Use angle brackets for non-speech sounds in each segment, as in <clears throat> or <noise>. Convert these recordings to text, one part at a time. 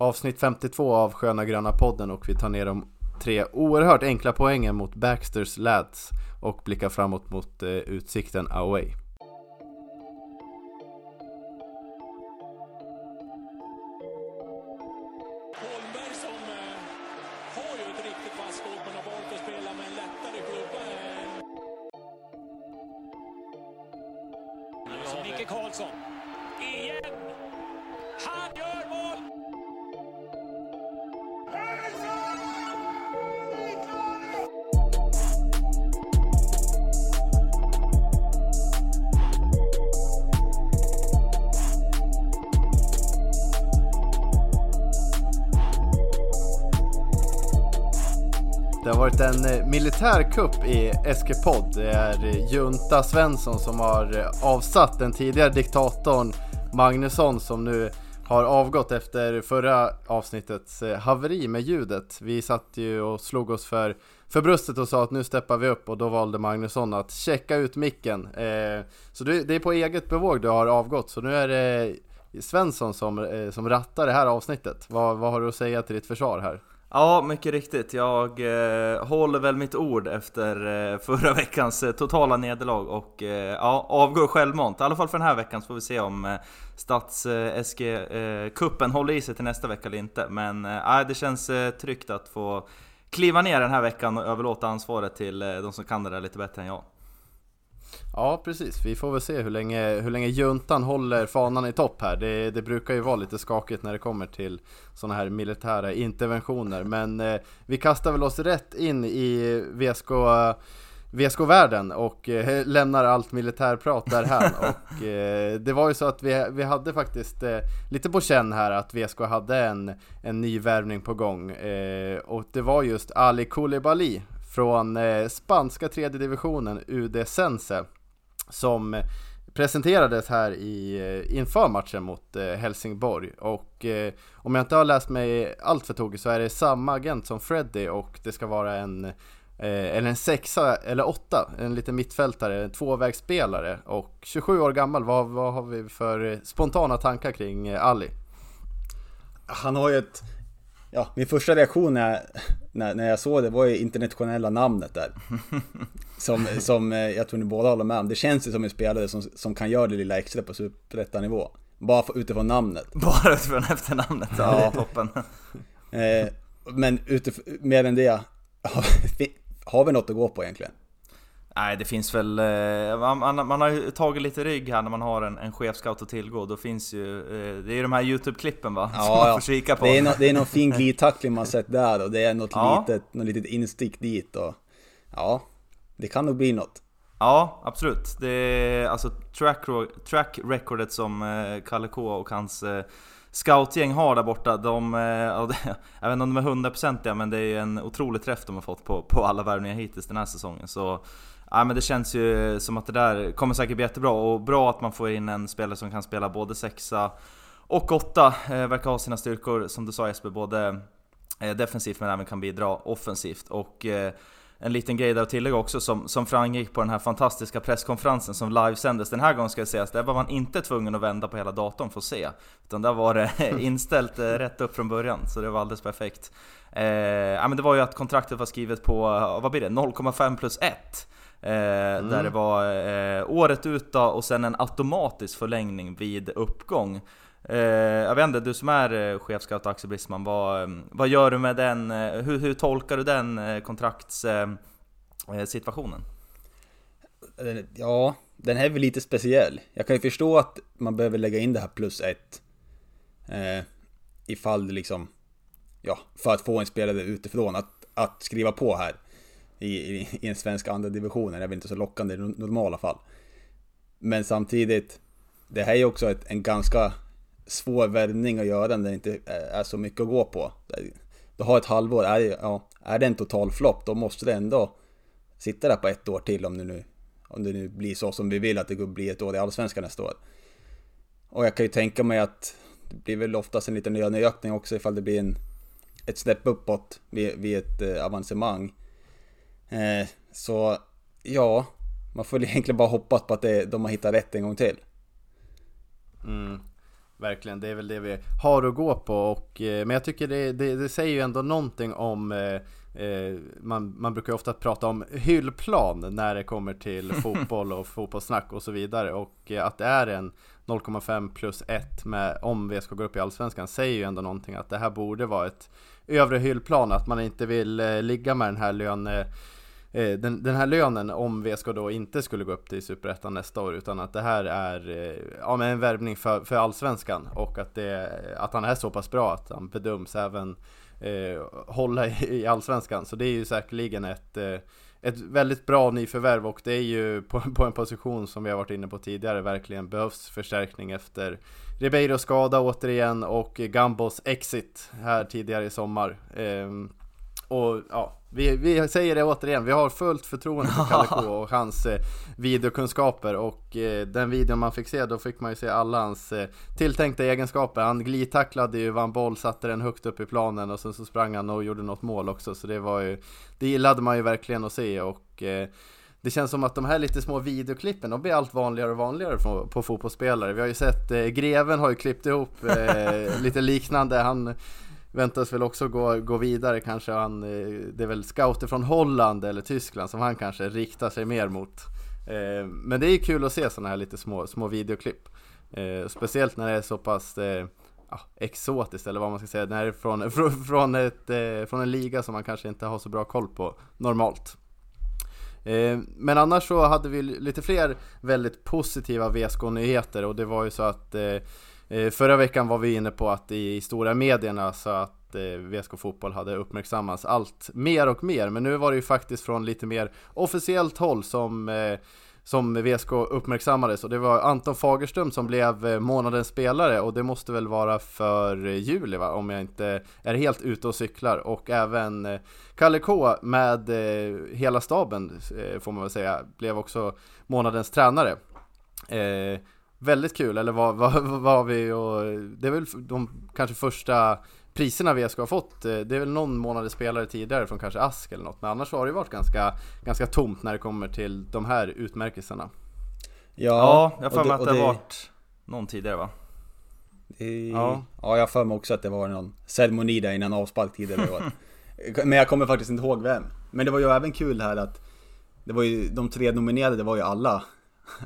avsnitt 52 av Sköna Gröna podden och vi tar ner de tre oerhört enkla poängen mot Baxters Lads och blickar framåt mot eh, utsikten away. Militärkupp i Eskipod, Det är Junta Svensson som har avsatt den tidigare diktatorn Magnusson som nu har avgått efter förra avsnittets eh, haveri med ljudet. Vi satt ju och slog oss för, för bröstet och sa att nu steppar vi upp och då valde Magnusson att checka ut micken. Eh, så det är på eget bevåg du har avgått, så nu är det Svensson som, eh, som rattar det här avsnittet. Vad, vad har du att säga till ditt försvar här? Ja, mycket riktigt. Jag eh, håller väl mitt ord efter eh, förra <laughs> veckans eh, totala nederlag och eh, ja, avgår självmant. I alla fall för den här veckan så får vi se om eh, Stats-SG-kuppen eh, eh, håller i sig till nästa vecka eller inte. Men eh, det känns eh, tryggt att få kliva ner den här veckan och överlåta ansvaret till eh, de som kan det där lite bättre än jag. Ja precis, vi får väl se hur länge, hur länge juntan håller fanan i topp här. Det, det brukar ju vara lite skakigt när det kommer till sådana här militära interventioner. Men eh, vi kastar väl oss rätt in i VSK VSK-världen och eh, lämnar allt militärprat därhän. <laughs> och eh, det var ju så att vi, vi hade faktiskt eh, lite på känn här att VSK hade en, en ny värvning på gång. Eh, och det var just Ali Koulibaly från eh, spanska tredje divisionen UD Sense som presenterades här i, eh, inför matchen mot eh, Helsingborg och eh, om jag inte har läst mig allt för tokigt så är det samma agent som Freddy och det ska vara en eh, eller en sexa eller åtta, en liten mittfältare, en tvåvägsspelare och 27 år gammal, vad, vad har vi för eh, spontana tankar kring Ali? Han har ju ett Ja, min första reaktion när, när, när jag såg det var ju internationella namnet där. <laughs> Som, som eh, jag tror ni båda håller med om. Det känns ju som en spelare som, som kan göra det lilla extra på superettanivå. Bara för, utifrån namnet. <laughs> Bara utifrån efternamnet, ja, det är toppen. Eh, men utifrån, mer än det, <laughs> har, har vi något att gå på egentligen? Nej, det finns väl... Eh, man, man, har ju tagit lite rygg här när man har en, en chefscout att tillgå. Då finns ju... Eh, det är ju de här YouTube-klippen va? <laughs> Ja, som man får kika på. Det är, no, det är någon fin glidtackling man sett där och det är något, ja. litet, något litet instick dit och... Ja, det kan nog bli något. Ja, absolut. Det är alltså track, track recordet som eh, Kalle K och hans scoutgäng har där borta, de, <laughs> jag vet inte om de är hundraprocentiga men det är en otrolig träff de har fått på, på alla värvningar hittills den här säsongen. Så Ja, men det känns ju som att det där kommer säkert bli jättebra och bra att man får in en spelare som kan spela både sexa och åtta. Eh, verkar ha sina styrkor, som du sa Jesper, både eh, defensivt men även kan bidra offensivt. Och eh, en liten grej där att tillägga också som, som framgick på den här fantastiska presskonferensen som livesändes den här gången ska jag säga, där var man inte tvungen att vända på hela datorn för att se. Utan där var det <laughs> <laughs> inställt eh, rätt upp från början, så det var alldeles perfekt. Eh, ja, men det var ju att kontraktet var skrivet på, vad blir det, 0,5 plus 1. Eh, mm. Där det var eh, året ut då, och sen en automatisk förlängning vid uppgång. Eh, jag vet inte, du som är eh, chefscout Axel Brisman, vad, mm, vad gör du med den? Eh, hur, hur tolkar du den eh, kontraktssituationen? Ja, den här är väl lite speciell. Jag kan ju förstå att man behöver lägga in det här plus ett. Eh, ifall det liksom, ja, för att få en spelare utifrån att, att skriva på här i, i, i en svensk andra division. Det är väl inte så lockande i normala fall. Men samtidigt, det här är ju också ett, en ganska svår värvning att göra när det inte är så mycket att gå på. Du har ett halvår, är, ja, är det en total flopp då måste det ändå sitta där på ett år till om det nu, om det nu blir så som vi vill att det blir ett år i Allsvenskan nästa år. Och jag kan ju tänka mig att det blir väl oftast en liten löneökning också ifall det blir en, ett snäpp uppåt vid, vid ett eh, avancemang. Eh, så ja, man får <laughs> egentligen bara hoppas på att det, de har hittat rätt en gång till. Mm. Verkligen, det är väl det vi har att gå på och, eh, Men jag tycker det, det, det säger ju ändå någonting om eh, man, man brukar ofta prata om hyllplan när det kommer till <laughs> fotboll och fotbollssnack och så vidare och att det är en 0,5 plus 1 med, om VSK går upp i Allsvenskan säger ju ändå någonting att det här borde vara ett övre hyllplan, att man inte vill eh, ligga med den här löne Eh, den, den, här lönen om VSK då inte skulle gå upp till Superettan nästa år utan att det här är eh, ja, men en värvning för, för Allsvenskan och att, det, att han är så pass bra att han bedöms även eh, hålla i, i Allsvenskan. Så det är ju säkerligen ett eh, ett väldigt bra nyförvärv och det är ju på, på, en position som vi har varit inne på tidigare verkligen behövs förstärkning efter Ribeiro skada återigen och Gambos exit här tidigare i sommar. Eh, och ja, vi, vi säger det återigen, vi har fullt förtroende för Kalle <laughs> K och hans eh, videokunskaper och eh, den videon man fick se, då fick man ju se alla hans eh, tilltänkta egenskaper. Han glidtacklade ju, vann boll, satte den högt upp i planen och sen så sprang han och gjorde något mål också. Så det var ju, det gillade man ju verkligen att se och eh, det känns som att de här lite små videoklippen, de blir allt vanligare och vanligare på, på fotbollsspelare. Vi har ju sett, eh, Greven har ju klippt ihop eh, lite liknande, han väntas väl också gå, gå vidare kanske han, eh, det är väl scouter från Holland eller Tyskland som han kanske riktar sig mer mot. Eh, men det är kul att se sådana här lite små, små videoklipp. Eh, speciellt när det är så pass ja, exotiskt eller vad man ska säga, när det är från, <laughs> från, ett, eh, från en liga som man kanske inte har så bra koll på normalt. Men annars så hade vi lite fler väldigt positiva VSK-nyheter och det var ju så att Eh, Eh, förra veckan var vi inne på att i stora medierna så att eh, VSK Fotboll hade uppmärksammats allt mer och mer. Men nu var det ju faktiskt från lite mer officiellt håll som eh, som VSK uppmärksammades och det var Anton Fagerström som blev månadens spelare och det måste väl vara för juli va? om jag inte är helt ute och cyklar och även Kalle K med hela staben får man väl säga blev också månadens tränare. Väldigt kul, eller <laughs> vad, vad, vad har vi och det är väl de kanske första priserna vi ska ha fått. Eh, det är väl någon månadens spelare tidigare från kanske Ask eller något, men annars har det varit ganska, ganska tomt när det kommer till de här utmärkelserna. Ja, ja jag har för mig att det, har varit någon tidigare va? Det, ja. ja, jag har för mig också att det var någon ceremoni där innan avspark tidigare år. <laughs> Men jag kommer faktiskt inte ihåg vem. Men det var ju även kul här att det var ju, de tre nominerade det var ju alla,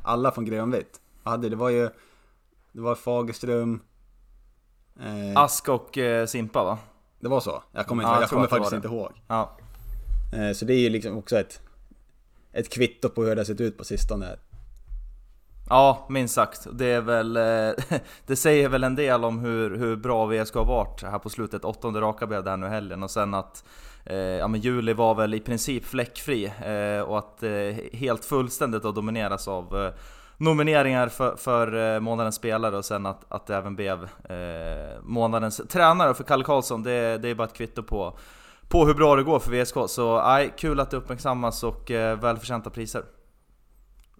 alla från Grönvitt hade, det var ju... Det var Fagerström... Eh, Ask och eh, Simpa va? Det var så? Jag kommer, ja, jag, jag kommer faktiskt inte ihåg. Ja. Eh, så det är ju liksom också ett... Ett kvitto på hur det har sett ut på sistone. Ja, minst sagt. Det är väl... Eh, <laughs> det säger väl en del om hur, hur bra VSK har varit här på slutet. Åttonde raka blev det här nu helgen och sen att... Eh, ja men juli var väl i princip fläckfri eh, och att eh, helt fullständigt har domineras av eh, nomineringar för, för eh, månadens spelare och sen att, att det även blev eh, månadens tränare för Kalle Karlsson. Det, det är bara ett kvitto på, på hur bra det går för VSK. Så aj, kul att det uppmärksammas och eh, välförtjänta priser.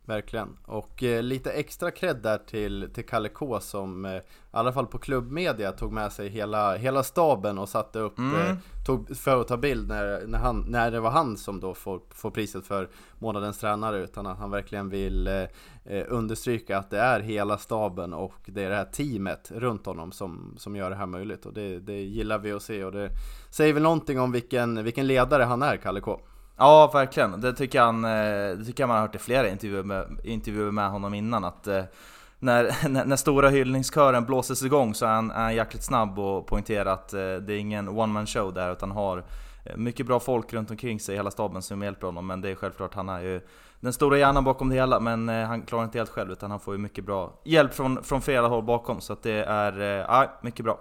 Verkligen. Och eh, lite extra cred där till, till Kalle K som eh, i alla fall på klubbmedia tog med sig hela, hela staben och satte upp, mm. eh, tog för att ta bild när, när, han, när det var han som då får, får priset för månadens tränare utan att han verkligen vill eh, eh, understryka att det är hela staben och det är det här teamet runt honom som, som gör det här möjligt och det, det gillar vi att se och det säger väl någonting om vilken, vilken ledare han är, Kalle K. Ja, verkligen. Det tycker, han, eh, det tycker jag man har hört i flera intervjuer med, intervjuer med honom innan. Att eh, när, <laughs> när, när stora hyllningskören blåses igång så är han, är han jäkligt snabb och poängterar att eh, det är ingen one man show där utan har mycket bra folk runt omkring sig, hela staben som hjälper honom. Men det är självklart, han är ju den stora hjärnan bakom det hela. Men han klarar inte helt själv utan han får ju mycket bra hjälp från, från flera håll bakom. Så att det är, ja, mycket bra.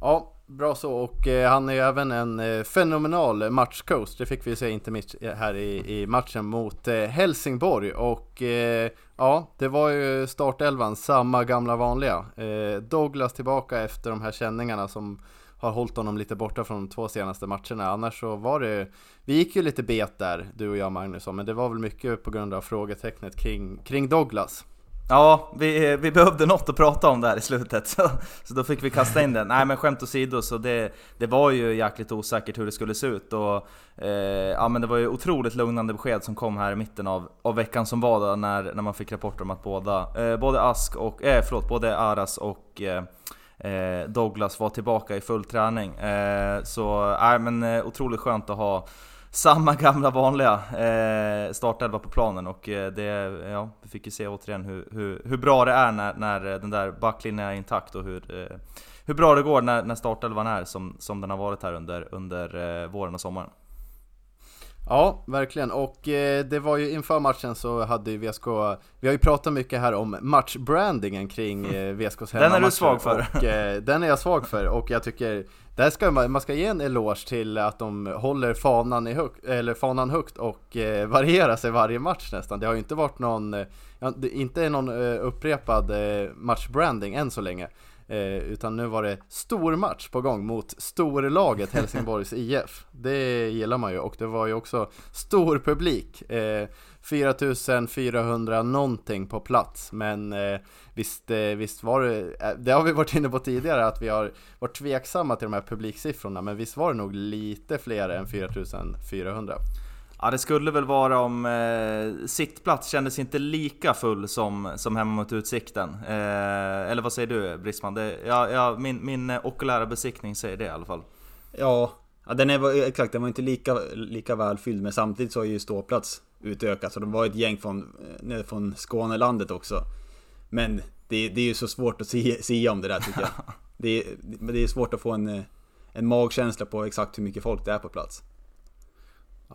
Ja, Bra så, och eh, han är ju även en eh, fenomenal matchcoach. Det fick vi se inte minst här i, i matchen mot eh, Helsingborg. Och eh, ja, det var ju startelvan, samma gamla vanliga. Eh, Douglas tillbaka efter de här känningarna som har hållit honom lite borta från de två senaste matcherna. Annars så var det, vi gick ju lite bet där, du och jag Magnusson, men det var väl mycket på grund av frågetecknet kring, kring Douglas. Ja, vi, vi behövde något att prata om där i slutet, så, så då fick vi kasta in den. Nej men skämt åsido, så det, det var ju jäkligt osäkert hur det skulle se ut. Och, eh, ja, men det var ju otroligt lugnande besked som kom här i mitten av, av veckan som var då, när, när man fick rapporter om att båda, eh, både Ask och, eh, förlåt, både Aras och eh, eh Douglas var tillbaka i full träning. Eh, så nej men eh, otroligt skönt att ha samma gamla vanliga eh, startelva på planen och eh, det, ja, vi fick ju se återigen hur, hur, hur bra det är när, när eh, den där backlinjen är intakt och hur, eh, hur bra det går när, när startelvan är som, som den har varit här under, under eh, våren och sommaren. Ja, verkligen. Och eh, det var ju inför matchen så hade ju VSK, vi har ju pratat mycket här om matchbrandingen kring eh, <laughs> VSKs hemmamatcher. Den är du svag för. Och, eh, den är jag svag för och jag tycker, där ska man, man ska ge en eloge till att de håller fanan, i hög, eller fanan högt och eh, varierar sig varje match nästan. Det har ju inte varit någon, eh, inte någon eh, upprepad eh, matchbranding än så länge. Eh, utan nu var det stor match på gång mot storlaget Helsingborgs <laughs> IF. Det gillar man ju och det var ju också stor publik. Eh, 4400 någonting på plats men eh, visst, eh, visst var det, eh, det har vi varit inne på tidigare att vi har varit tveksamma till de här publiksiffrorna men visst var det nog lite fler än 4400? Ja det skulle väl vara om eh, sittplats kändes inte lika full som, som hemma mot Utsikten. Eh, eller vad säger du Brisman? Det, ja, ja, min, min okulära besiktning säger det i alla fall. Ja, ja den är, exakt, den var inte lika, lika väl fylld men samtidigt så är ju ståplats utökat. Så det var ett gäng från, nere från Skånelandet också. Men det, det är ju så svårt att säga om det där tycker jag. <laughs> Det, det är svårt att få en, en magkänsla på exakt hur mycket folk det är på plats.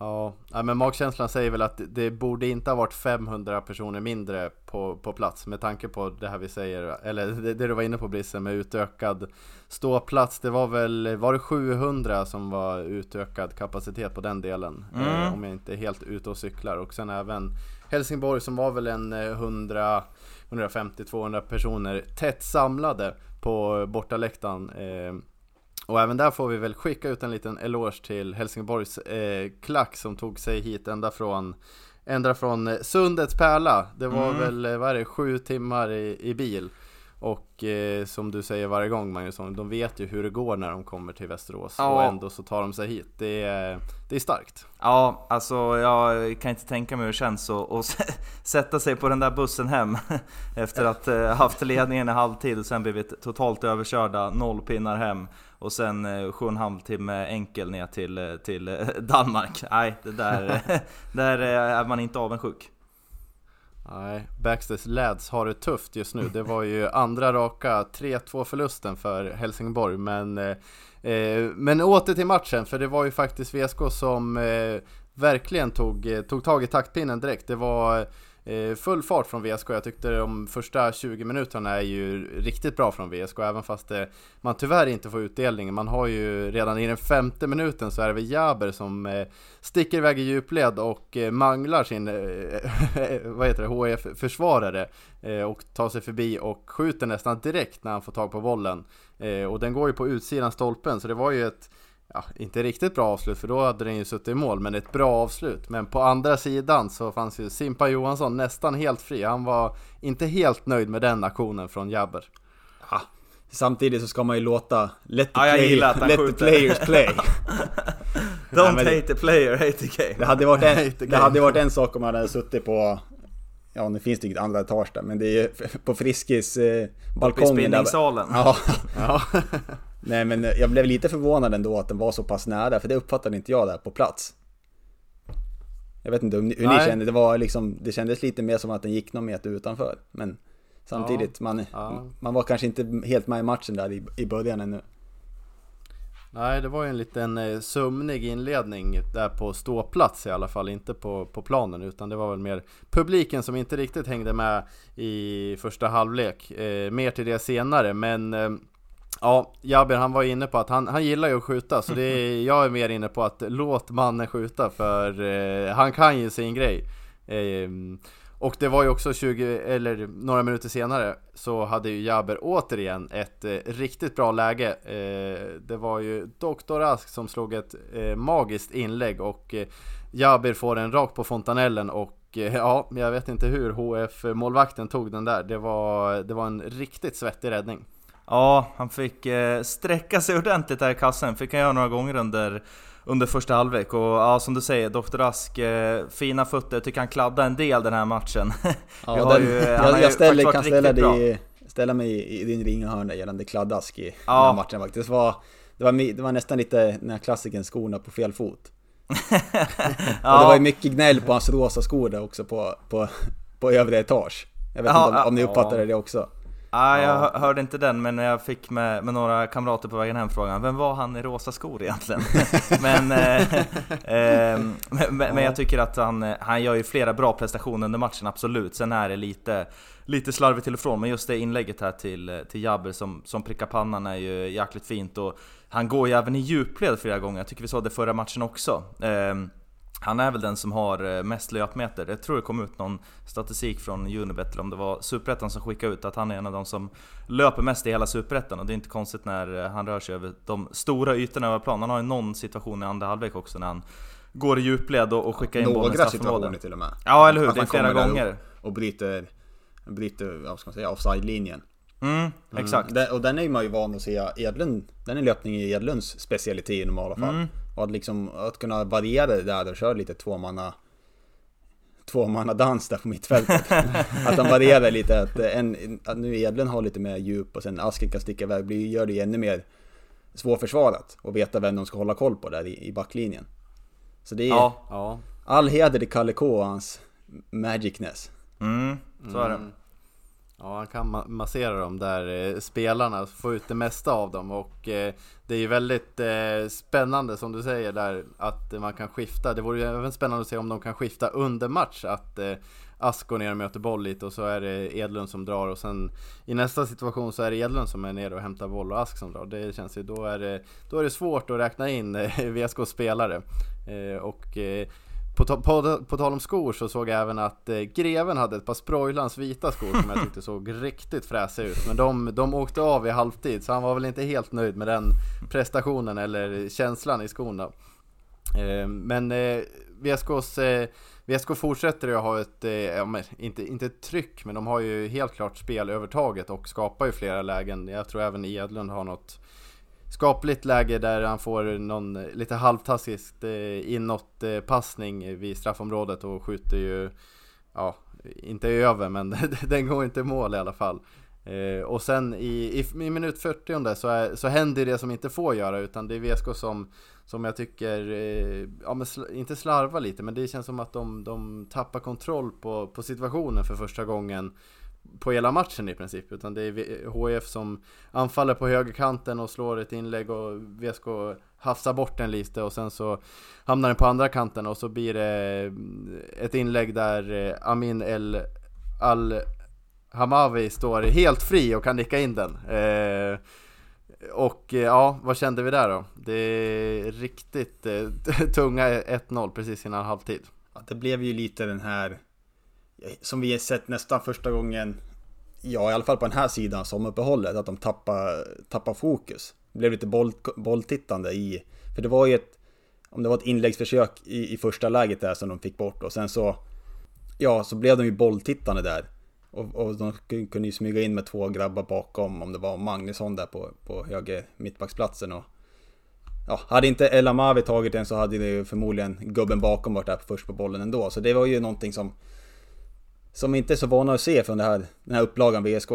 Ja, men magkänslan säger väl att det borde inte ha varit 500 personer mindre på, på plats med tanke på det här vi säger, eller det, det du var inne på Brisse med utökad ståplats. Det var väl, var det 700 som var utökad kapacitet på den delen? Mm. Eh, om jag inte är helt ute och cyklar. Och sen även Helsingborg som var väl en 100 150-200 personer tätt samlade på bortaläktaren. Eh, och även där får vi väl skicka ut en liten eloge till Helsingborgs eh, klack som tog sig hit ända från Ända från eh, Sundets pärla Det var mm. väl, eh, vad är det, sju timmar i, i bil och eh, som du säger varje gång Magnusson, de vet ju hur det går när de kommer till Västerås ja. och ändå så tar de sig hit. Det är, det är starkt. Ja, alltså jag kan inte tänka mig hur det känns att, att <laughs> sätta sig på den där bussen hem <laughs> efter att ha eh, haft ledningen i halvtid och sen blivit totalt överkörda, noll pinnar hem och sen eh, sju och en halv timme enkel ner till, eh, till <laughs> Danmark. Nej, det där, där är man inte avundsjuk. Nej, Baxters Lads har det tufft just nu. Det var ju <laughs> andra raka 3-2 förlusten för Helsingborg. Men, eh, eh, men åter till matchen, för det var ju faktiskt VSK som eh, verkligen tog, eh, tog tag i taktpinnen direkt. Det var Eh, full fart från VSK. Jag tyckte de första 20 minuterna är ju riktigt bra från VSK, även fast det, man tyvärr inte får utdelning. Man har ju redan i den femte minuten så är det väl Jaber som eh, sticker iväg i djupled och eh, manglar sin, eh, <laughs> vad heter det, HF-försvarare och tar sig förbi och skjuter nästan direkt när han får tag på bollen. och den går ju på utsidan stolpen, så det var ju ett ja, inte riktigt bra avslut för då hade den ju suttit i mål, men ett bra avslut. Men på andra sidan så fanns ju Simpa Johansson nästan helt fri. Han var inte helt nöjd med den aktionen från Jabber. Ja, samtidigt så ska man ju låta let the, ja, play, let the players play. <laughs> Don't Nej, hate the player, hate the game. Det hade varit en, det hade varit en sak om man hade suttit på Ja, nu finns det inget andra etage där, men det är ju på Friskis eh, balkong. I spinningssalen. Ja. ja. <laughs> <laughs> Nej men jag blev lite förvånad ändå att den var så pass nära, för det uppfattade inte jag där på plats. Jag vet inte hur ni Nej. kände, det var liksom, det kändes lite mer som att den gick någon meter utanför. Men samtidigt, ja. Man, ja. man var kanske inte helt med i matchen där i, i början ännu. Nej, det var ju en liten eh, sömnig inledning där på ståplats i alla fall, inte på, på planen utan det var väl mer publiken som inte riktigt hängde med i första halvlek. Eh, mer till det senare, men eh, Ja, Jabir han var inne på att han, han gillar ju att skjuta så det är, jag är mer inne på att låt mannen skjuta för eh, han kan ju sin grej. Eh, och det var ju också 20, eller några minuter senare så hade ju Jabir återigen ett eh, riktigt bra läge. Eh, det var ju Doktor Ask som slog ett eh, magiskt inlägg och eh, Jabber får en rakt på fontanellen och eh, ja, jag vet inte hur HF-målvakten tog den där. Det var, det var en riktigt svettig räddning. Ja, han fick eh, sträcka sig ordentligt där i kassen, fick han göra några gånger under, under första halvlek. Och ja, som du säger, Dr. Ask, eh, fina fötter, tycker han kladdade en del den här matchen. <laughs> Ja, den, ju, jag, jag ställer, kan ställa, dig, ställa mig i, i din ringa hörna gällande kladdask i ja. den här matchen faktiskt. Det var, det, var, det var nästan lite den här klassiken skorna på fel fot. <laughs> ja. Det var ju mycket gnäll på hans rosa skor där också på, på, på övre etage. Jag vet ja, inte om, om ni uppfattade det också. Ah, jag ja. hörde inte den, men jag fick med, med några kamrater på vägen hem frågan Vem var han i rosa skor egentligen? <laughs> men, eh, eh, men, men, jag tycker att han, han gör ju flera bra prestationer under matchen, absolut. Sen är det lite, lite slarvigt till och från, men just det inlägget här till, till Jabber som, som prickar pannan är ju jäkligt fint. Och han går ju även i djupled flera gånger, jag tycker vi såg det förra matchen också. Eh, han är väl den som har eh, mest löpmeter. Jag tror det kom ut någon statistik från Unibet, eller om det var Superettan som skickade ut att han är en av de som löper mest i hela Superettan. Och det är inte konstigt när eh, han rör sig över de stora ytorna över planen. Han har ju någon situation i andra halvlek också när han går i djupled och, skickar in bollen i straffområdet. Några situationer till och med. Ja, eller hur? det är flera gånger. Och, och bryter, bryter vad ska man säga, offside-linjen. Mm, exakt. Mm. Och den är man ju van att se Edlund, den är löpning i Edlunds specialitet i normala fall. Mm. Och att liksom, att kunna variera det där och köra lite tvåmanna tvåmanna dans där på mittfältet. <laughs> att de varierar lite, att, en, att nu Edlund har lite mer djup och sen Asken kan sticka iväg, blir, gör det ännu mer svårförsvarat och veta vem de ska hålla koll på där i, i backlinjen. Så det är ja, ja. all heder till Kalle K och hans magicness. Mm, så är det. Mm. Ja, han kan ma massera de där eh, spelarna, få ut det mesta av dem och eh, det är ju väldigt eh, spännande som du säger där att man kan skifta. Det vore ju även spännande att se om de kan skifta under match, att eh, Ask går ner och möter boll lite och så är det Edlund som drar och sen i nästa situation så är det Edlund som är nere och hämtar boll och Ask som drar. Det känns ju, då är det, då är det svårt att räkna in eh, VSKs spelare. Eh, och eh, på, på, på tal om skor så såg jag även att eh, Greven hade ett par Sproilans vita skor som jag tyckte såg riktigt fräsiga ut. Men de, de åkte av i halvtid så han var väl inte helt nöjd med den prestationen eller känslan i skorna. Eh, men eh, VSKs, eh, VSK fortsätter att ha ett, eh, ja, inte, inte ett tryck, men de har ju helt klart spelövertaget och skapar ju flera lägen. Jag tror även Edlund har något skapligt läge där han får någon eh, lite halvtaskigt eh, inåt-passning eh, vid straffområdet och skjuter ju, ja, inte över men <laughs> den går inte i mål i alla fall. Och sen i, i, i minut 40 så, är, så händer det som inte får göra utan det är VSK som, som jag tycker, ja men sl inte slarvar lite men det känns som att de, de tappar kontroll på, på situationen för första gången på hela matchen i princip. Utan det är HIF som anfaller på högerkanten och slår ett inlägg och VSK hafsar bort den lite och sen så hamnar den på andra kanten och så blir det mm, ett inlägg där eh, Amin El Al Hamawi står helt fri och kan nicka in den. Eh, och eh, ja, vad kände vi där då? Det är riktigt eh, <laughs> tunga 1-0 precis innan halvtid. Ja, det blev ju lite den här som vi har sett nästan första gången, ja i alla fall på den här sidan, sommaruppehållet, att de tappar, tappar fokus. Det blev lite boll, bolltittande i, för det var ju ett, om det var ett inläggsförsök i, i första läget där som de fick bort och sen så, ja så blev de ju bolltittande där. Och, och de kunde ju smyga in med två grabbar bakom, om det var Magnusson där på, på höger mittbacksplatsen och Ja, hade inte El Amavi tagit den så hade det ju förmodligen gubben bakom varit där först på bollen ändå. Så det var ju någonting som som inte är så vana att se från det här, den här upplagan VSK.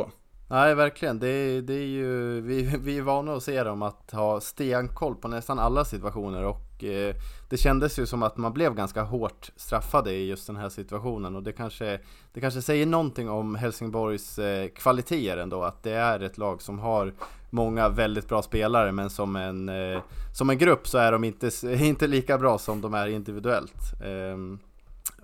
Nej, verkligen. Det, det är ju, vi, vi är vana att se dem att ha stenkoll på nästan alla situationer och eh, det kändes ju som att man blev ganska hårt straffade i just den här situationen och det kanske, det kanske säger någonting om Helsingborgs eh, kvaliteter ändå, att det är ett lag som har många väldigt bra spelare men som en, eh, som en grupp så är de inte, <laughs> inte lika bra som de är individuellt. Ehm,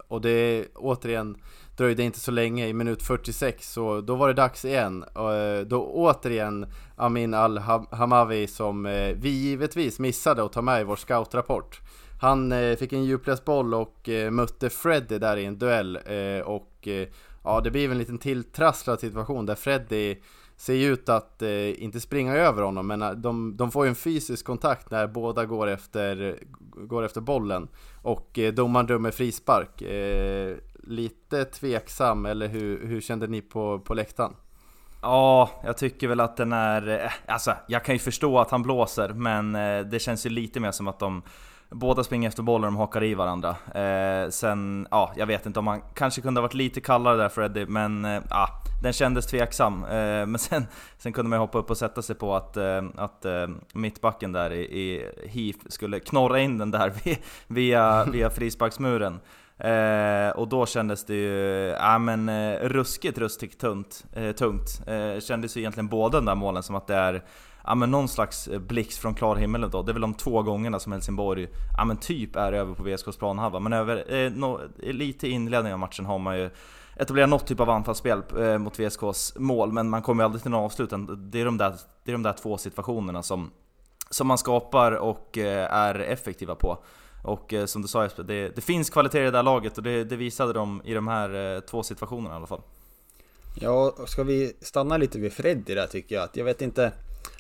och det är återigen dröjde inte så länge, i minut 46 så då var det dags igen. Och eh, då återigen Amin Al Hamawi, som eh, vi givetvis missade att ta med i vår scoutrapport. Han eh, fick en djupledsboll och mötte Freddy där i en duell och ja, det blev en liten tilltrasslad situation där Freddy ser ju ut att eh, inte springa över honom, men eh, de, de får ju en fysisk kontakt när båda går efter, går efter bollen. Och eh, domaren dömer frispark. Eh, lite tveksam, eller hur, hur kände ni på, på läktaren? Ja, jag tycker väl att den är... Eh, alltså, jag kan ju förstå att han blåser, men eh, det känns ju lite mer som att de Båda springer efter bollen och de hakar i varandra. Eh, sen, ja, jag vet inte om han kanske kunde ha varit lite kallare där Freddy, men eh, ja, den kändes tveksam. Eh, men sen, sen kunde man ju hoppa upp och sätta sig på att, eh, att eh, mittbacken där i, i Heath skulle knorra in den där <laughs> via, via frisparksmuren. Eh, och då kändes det ju, ja men eh, ruskigt, ruskigt tunt, eh, tungt. Eh, kändes ju egentligen båda de där målen som att det är ja, men någon slags eh, blixt från klar himmel då. Det är väl de två gångerna som Helsingborg ja, men typ är över på VSKs planhalva. Men över, eh, no, eh, lite i inledningen av matchen har man ju etablerat något typ av anfallsspel eh, mot VSKs mål, men man kommer ju aldrig till någon avslut. Det är de där, det är de där två situationerna som, som man skapar och eh, är effektiva på. Och eh, som du sa Jesper, det, det, finns kvalitet i det där laget och det, det visade de i de här eh, två situationerna i alla fall. Ja, ska vi stanna lite vid Freddy där tycker jag. Att jag vet inte,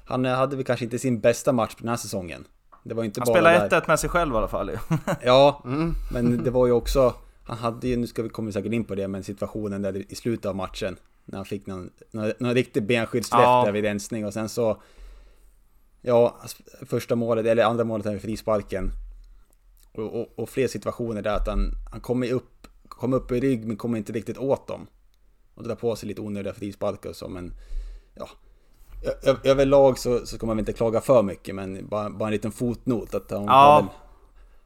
han hade väl kanske inte sin bästa match på den här säsongen. Det var inte han bara spelade 1-1 med sig själv i alla fall <laughs> Ja, mm. men det var ju också... Han hade ju, nu ska vi komma säkert in på det, men situationen där i slutet av matchen. När han fick någon, någon, någon riktig benskyddsrätt ja. där vid rensning och sen så... Ja, första målet, eller andra målet med frisparken. Och, och, och, fler situationer där att han, han kommer upp, kom upp i rygg men kommer inte riktigt åt dem. Och drar på sig lite onödiga frisparkar och så, men... Ja, överlag så, så ska man väl inte klaga för mycket, men bara, bara en liten fotnot att han, ja. väl,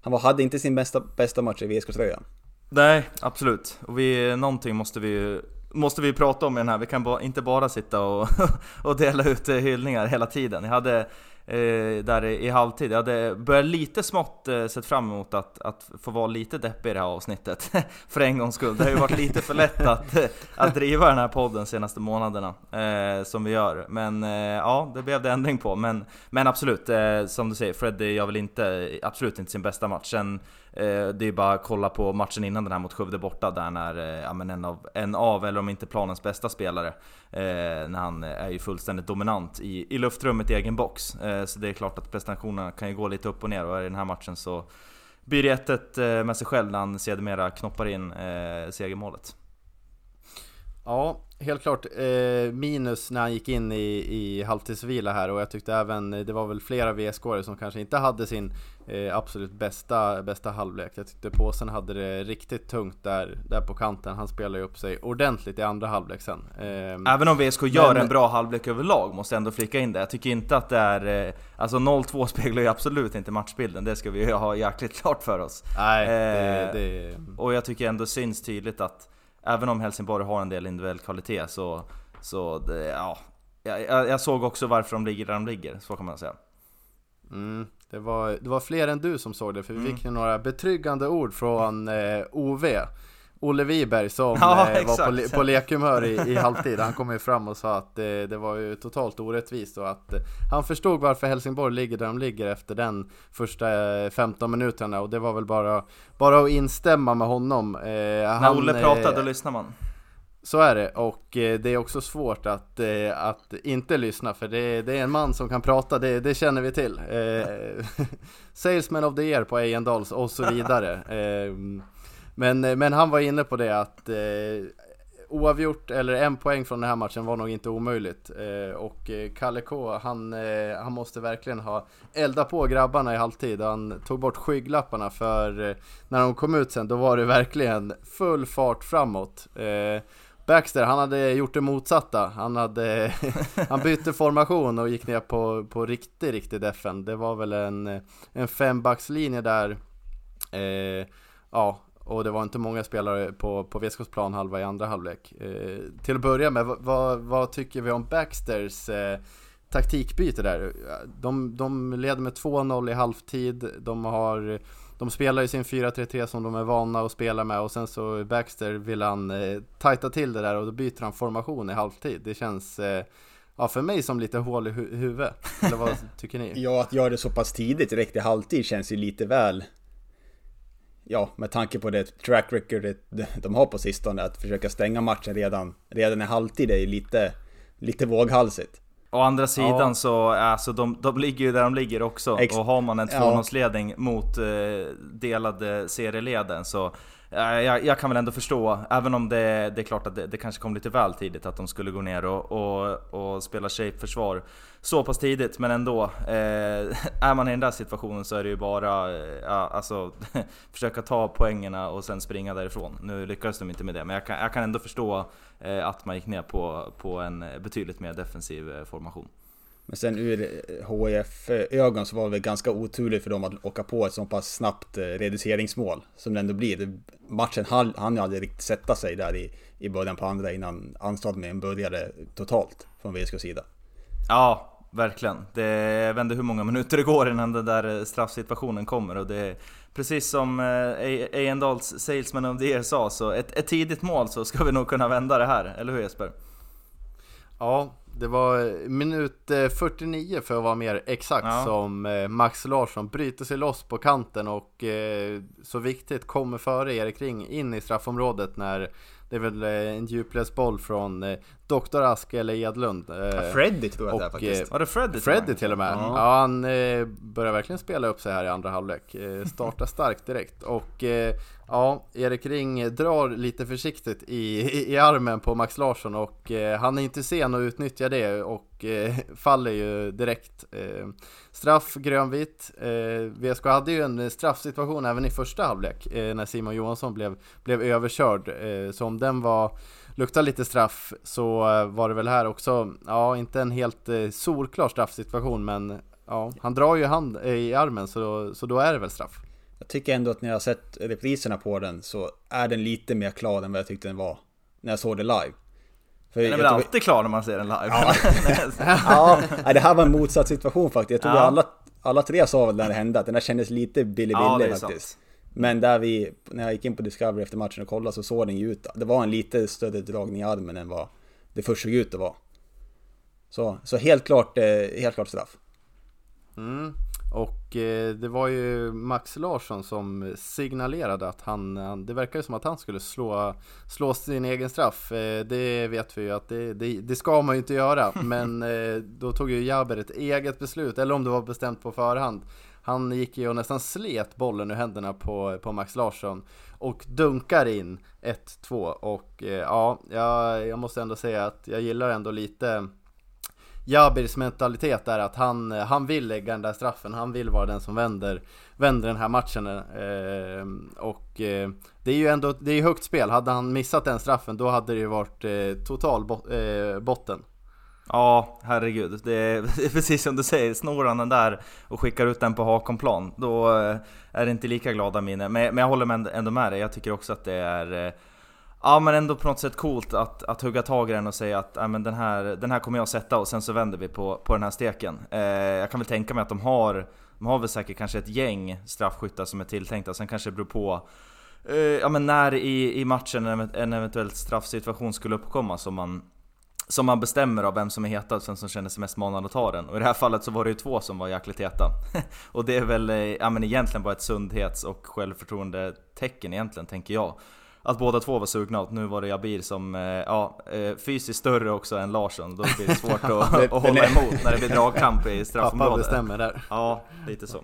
han var, hade inte sin bästa, bästa match i VSK-tröjan. Nej, absolut. Och vi, någonting måste vi måste vi prata om i den här. Vi kan ba, inte bara sitta och, <laughs> och dela ut hyllningar hela tiden. Jag hade eh, där i halvtid. Jag hade börjat lite smått eh, sett fram emot att, att få vara lite deppig i det här avsnittet. <laughs> för en gångs skull. Det har ju varit lite för lätt att, <laughs> att driva den här podden de senaste månaderna. Eh, som vi gör. Men eh, ja, det blev det ändring på. Men, men absolut, eh, som du säger, Freddy gör väl inte, absolut inte sin bästa match. Sen, Eh, det är bara att kolla på matchen innan den här mot Skövde borta där när eh, ja, men en, av, en av, eller om inte planens bästa spelare, eh, när han eh, är ju fullständigt dominant i, i luftrummet i egen box. Så det är klart att prestationerna kan ju gå lite upp och ner och i den här matchen så blir det 1 med sig själv när han sedermera knoppar in segermålet. Ja, helt klart eh, minus när han gick in i, i halvtidsvila här och jag tyckte även det var väl flera VSK-are som kanske inte hade sin eh, absolut bästa, bästa halvlek. Jag tyckte påsen hade det riktigt tungt där, där på kanten. Han spelade ju upp sig ordentligt i andra halvlek sen. Eh, även om VSK gör men, en bra halvlek överlag, måste jag ändå flika in det. Jag tycker inte att det är... Eh, alltså 0-2 speglar ju absolut inte matchbilden, det ska vi <laughs> ha jäkligt klart för oss. Nej, det, eh, det... Och jag tycker ändå syns tydligt att även om Helsingborg har en del individuell kvalitet så, så det, ja, jag, jag, såg också varför de ligger där de ligger, så kan man säga. Mm, det, var, det var fler än du som såg det, för vi mm. fick ju några betryggande ord från eh, OV. Olle Wiberg som ja, eh, var på, le på lekhumör i, i halvtid, han kom ju fram och sa att det, det var ju totalt orättvist och att eh, han förstod varför Helsingborg ligger där de ligger efter den första eh, 15 minuterna och det var väl bara, bara att instämma med honom. Eh, När Olle pratar då lyssnar man. Så är det och eh, det är också svårt att, eh, att inte lyssna för det, det är en man som kan prata, det, det känner vi till. <laughs> Salesman of the year på Ejendals och så vidare. <laughs> Men, eh, men han var inne på det att eh, oavgjort eller en poäng från den här matchen var nog inte omöjligt. Eh, och eh, Kalle K, han, eh, han måste verkligen ha eldat på grabbarna i halvtid. Han tog bort skygglapparna för eh, när de kom ut sen, då var det verkligen full fart framåt. Baxter, han hade gjort det motsatta. Han, hade, <laughs> han bytte formation och gick ner på, på riktig, riktig defen. Det var väl en, en fembackslinje där. Eh, ja, och det var inte många spelare på, på VSKs plan halva i andra halvlek. Eh, till att börja med, vad, vad tycker vi om Baxters eh, taktikbyte där? De, de leder med 2-0 i halvtid, de har de spelar ju sin 4-3-3 som de är vana att spela med och sen så Baxter vill han eh, tajta till det där och då byter han formation i halvtid. Det känns eh, Ja, för mig som lite hål i hu huvudet. Eller vad <laughs> tycker ni? ja, att göra det så pass tidigt direkt i halvtid känns ju lite väl ja, med tanke på det track record de har på sistone, att försöka stänga matchen redan, redan i halvtid är ju lite, lite våghalsigt. Å andra sidan ja. så, alltså de, de ligger ju där de ligger också. Ex och har man en 2-0-ledning ja. mot eh, delade serieleden så Eh, jag, jag, kan väl ändå förstå, även om det, det är klart att det, det, kanske kom lite väl tidigt att de skulle gå ner och, och, och spela shape-försvar så pass tidigt, men ändå. Eh, <laughs> är man i den där situationen så är det ju bara eh, ja, alltså, <laughs> försöka ta poängerna och sen springa därifrån. Nu lyckades de inte med det, men jag kan, jag kan ändå förstå eh, att man gick ner på, på en betydligt mer defensiv eh, formation. Men sen ur HIF ögon så var det väl ganska oturligt för dem att åka på ett så pass snabbt eh, reduceringsmål som det ändå blir. Matchen hann, ju aldrig riktigt sätta sig där i, i början på andra innan anstartningen började totalt från VSKs sida. Ja, verkligen. Det, jag vet inte hur många minuter det går innan den där straffsituationen kommer och det Precis som eh, Eyendals Salesman of the Year sa, så ett, ett tidigt mål så ska vi nog kunna vända det här, eller hur Jesper? Ja, det var minut 49 eh, för att vara mer exakt ja. som eh, Max Larsson bryter sig loss på kanten och eh, så viktigt kommer före Erik Ring in i straffområdet när det är väl en djupledsboll från Dr. Ask eller Edlund. Ja, Freddy tror jag och, det är faktiskt. Var det Freddy? Freddy till och med. Ja, ja han börjar verkligen spela upp sig här i andra halvlek. startar <laughs> starkt direkt och Ja, Erik Ring drar lite försiktigt i, i, armen på Max Larsson och eh, han är inte sen att utnyttja det och eh, faller ju direkt. Eh, straff grönvit. Eh, VSK hade ju en straffsituation även i första halvlek eh, när Simon Johansson blev, blev överkörd. Eh, så om den var luktar lite straff så eh, var det väl här också, ja inte en helt solklar straffsituation men ja, han drar ju hand i armen så, så då är det väl straff. Jag tycker ändå att när jag har sett repriserna på den så är den lite mer klar än vad jag tyckte den var när jag såg det live. För den är väl tog... alltid klar när man ser den live? Ja, <laughs> ja det här var en motsatt situation faktiskt. Jag tror ja. alla, alla tre sa väl när det hände att den här kändes lite billig ja, faktiskt. Sant. Men där vi, när jag gick in på Discovery efter matchen och kollade så såg den ju ut, det var en lite större dragning i armen än vad det först såg ut att vara. Så, så helt klart, eh, helt klart straff. Mm. Och eh, det var ju Max Larsson som signalerade att han, han det verkar som att han skulle slå, slå sin egen straff. Eh, det vet vi ju att det, det, det ska man ju inte göra, <laughs> men eh, då tog ju Jaber ett eget beslut, eller om det var bestämt på förhand. Han gick ju och nästan slet bollen ur händerna på, på Max Larsson och dunkar in 1-2 och eh, ja, jag, jag måste ändå säga att jag gillar ändå lite Jabirs mentalitet är att han, han vill lägga den där straffen, han vill vara den som vänder, vänder den här matchen. Eh, och eh, det är ju ändå, det är högt spel, hade han missat den straffen då hade det ju varit eh, total bot, eh, botten. Ja, herregud. Det är, <laughs> det är, precis som du säger, snor han den där och skickar ut den på Hakonplan, då eh, är det inte lika glada minne. Men, men jag håller ändå med dig, jag tycker också att det är eh, Ja men ändå på något sätt coolt att, att hugga tag i den och säga att ja, men den, här, den här kommer jag sätta och sen så vänder vi på, på den här steken. Eh, jag kan väl tänka mig att de har, de har väl säkert kanske ett gäng straffskyttar som är tilltänkta, sen kanske det beror på eh, ja, men när i, i matchen en eventuell straffsituation skulle uppkomma som man, som man bestämmer av vem som är hetast, vem som känner sig mest manad att ta den. Och i det här fallet så var det ju två som var jäkligt heta. <laughs> och det är väl eh, ja, men egentligen bara ett sundhets och självförtroende-tecken egentligen, tänker jag att båda två var sugna och nu var det Jabir som, eh, ja, eh, fysiskt större också än Larsson. Då blir det svårt <laughs> att, att hålla emot när det blir dragkamp i straffområdet. Pappa bestämmer där. Ja, lite så.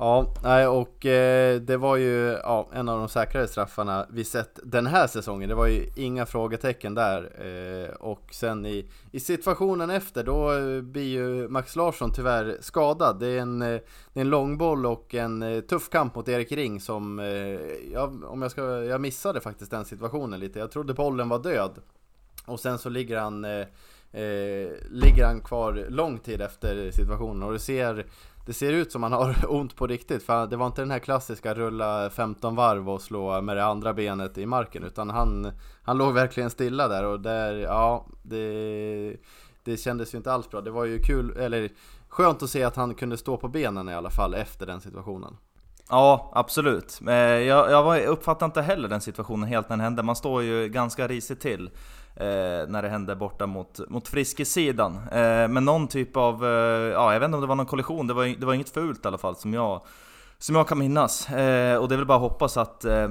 Ja, nej och eh, det var ju ja, en av de säkrare straffarna vi sett den här säsongen. Det var ju inga frågetecken där. Eh, och sen i, i situationen efter då eh, blir ju Max Larsson tyvärr skadad. Det är en, eh, det är en långboll och en eh, tuff kamp mot Erik Ring som, eh, ja, om jag ska, jag missade faktiskt den situationen lite. Jag trodde bollen var död. Och sen så ligger han ligger han kvar lång tid efter situationen och du ser det ser ut som han har <laughs> ont på riktigt för det var inte den här klassiska rulla 15 varv och slå med det andra benet i marken utan han, han låg verkligen stilla där och där, ja, det, det kändes ju inte alls bra. Det var ju kul, eller skönt att se att han kunde stå på benen i alla fall efter den situationen. Ja, absolut. Eh, jag, jag uppfattade inte heller den situationen helt när den hände. Man står ju ganska risigt till eh, när det hände borta mot, mot Friskesidan. Eh, men någon typ av, eh, ja jag vet inte om det var någon kollision, det var, det var inget fult i alla fall som jag, som jag kan minnas. Eh, och det är väl bara att hoppas att, eh,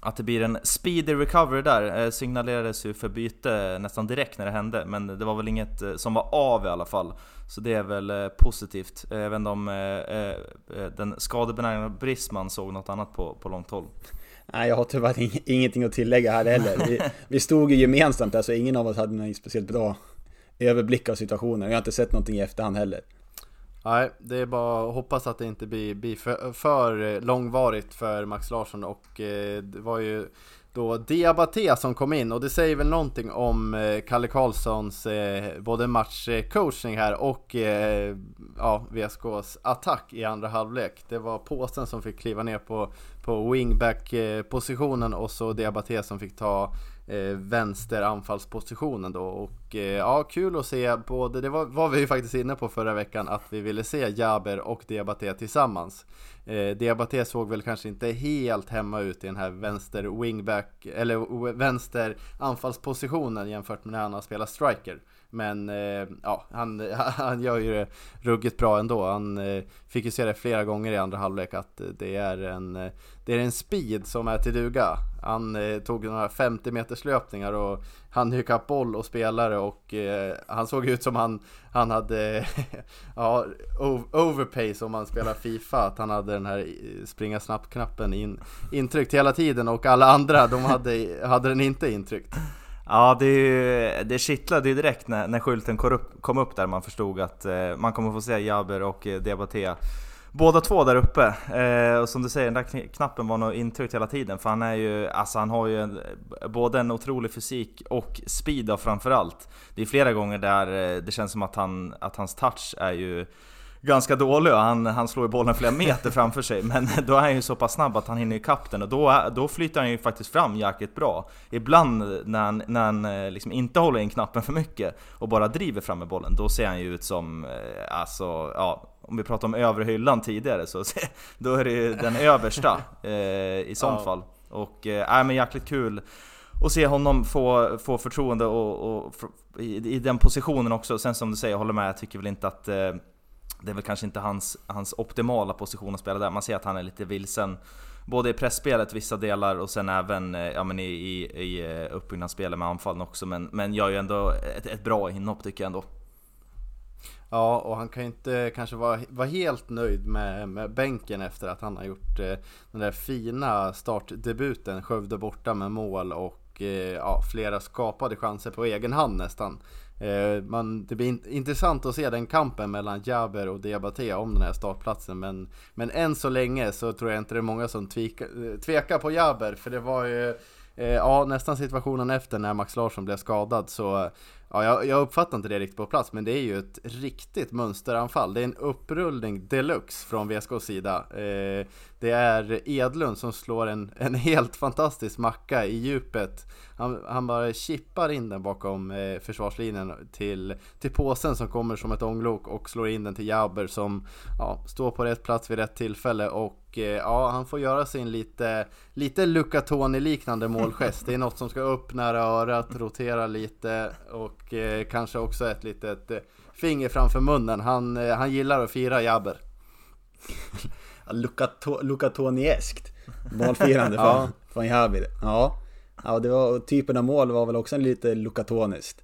att det blir en speedy recovery där. Eh, signalerades ju för byte nästan direkt när det hände, men det var väl inget eh, som var av i alla fall. Så det är väl eh, positivt. Eh, även om eh, eh, den skadebenägna Brisman såg något annat på, på långt håll. Nej, jag har tyvärr <laughs> ingenting att tillägga här heller. Vi, <laughs> vi stod ju gemensamt där, så ingen av oss hade någon speciellt bra överblick av situationen. Jag har inte sett någonting i efterhand heller. Nej, det är bara att hoppas att det inte blir, blir för, för, långvarigt för Max Larsson och eh, det var ju då Diabaté som kom in och det säger väl någonting om eh, Kalle Karlssons eh, både matchcoachning här och ja, VSKs attack i andra halvlek. Det var påsen som fick kliva ner på, på wingback positionen och så Diabaté som fick ta eh, vänster anfallspositionen då och eh, ja, kul att se både, det var, var vi ju faktiskt inne på förra veckan att vi ville se Jaber och Diabaté tillsammans. Eh, Diabaté såg väl kanske inte helt hemma ut i den här vänster wingback eller vänster anfallspositionen jämfört med när han har spelat striker. Men eh, ja, han, <laughs> han gör ju det ruggigt bra ändå. Han eh, fick ju se det flera gånger i andra halvlek att eh, det är en, eh, det är en speed som är till duga. Han eh, tog några 50 meters löpningar och han gick boll och spelare och eh, han såg ut som han, han hade <laughs> ja, overpace om man spelar Fifa, att han hade den här springa snabbt-knappen in, intryckt hela tiden och alla andra de hade, hade den inte intryckt. Ja, det, det kittlade ju direkt när, när skylten kom upp, kom upp där. Man förstod att eh, man kommer få se Jaber och eh, Båda två där uppe, eh, och som du säger, den där knappen var nog intryckt hela tiden. För han är ju, alltså han har ju en, både en otrolig fysik och speed framförallt. Det är flera gånger där eh, det känns som att, han, att hans touch är ju ganska dålig och han, han slår ju bollen flera meter framför sig Men <laughs> då är han ju så pass snabb att han hinner ikapp den och då, då flyter han ju faktiskt fram jäkligt bra Ibland när han, när han eh, liksom inte håller in knappen för mycket och bara driver fram med bollen Då ser han ju ut som, eh, alltså ja om vi pratar om övre hyllan tidigare så <laughs> då är det ju den översta eh, i sånt ja. fall. Och äh, men jäkligt kul att se honom få, få förtroende och, och i, i, den positionen också. Sen som du säger, jag håller med, jag tycker väl inte att eh, det är väl kanske inte hans, hans optimala position att spela där. Man ser att han är lite vilsen både i pressspelet vissa delar och sen även eh, ja, men i, i, i eh, uppbyggnadsspelet med anfallen också. Men, men gör ju ändå ett, ett bra inhopp tycker jag ändå. Ja, och han kan ju inte kanske vara, vara helt nöjd med, med bänken efter att han har gjort eh, den där fina startdebuten. Skövde borta med mål och eh, ja, flera skapade chanser på egen hand nästan. Eh, man, det blir in, intressant att se den kampen mellan Jaber och Diabaté om den här startplatsen. Men, men än så länge så tror jag inte det är många som tvika, eh, tvekar på Jaber. För det var ju eh, ja, nästan situationen efter när Max Larsson blev skadad så Ja, jag, jag uppfattar inte det riktigt på plats, men det är ju ett riktigt mönsteranfall. Det är en upprullning deluxe från VSKs sida. Eh, det är Edlund som slår en, en helt fantastisk macka i djupet. Han, han bara chippar in den bakom eh, försvarslinjen till, till påsen som kommer som ett ånglok och slår in den till Jabber som ja, står på rätt plats vid rätt tillfälle och eh, ja, han får göra sin lite, lite Luca Toni-liknande målgest. Det är något som ska upp nära örat, rotera lite och eh, kanske också ett litet eh, finger framför munnen. Han, eh, han gillar att fira Jabber. Luca Toni-eskt målfirande ja. från Jabber. Ja. Ja, det var, typen av mål var väl också lite lukatoniskt.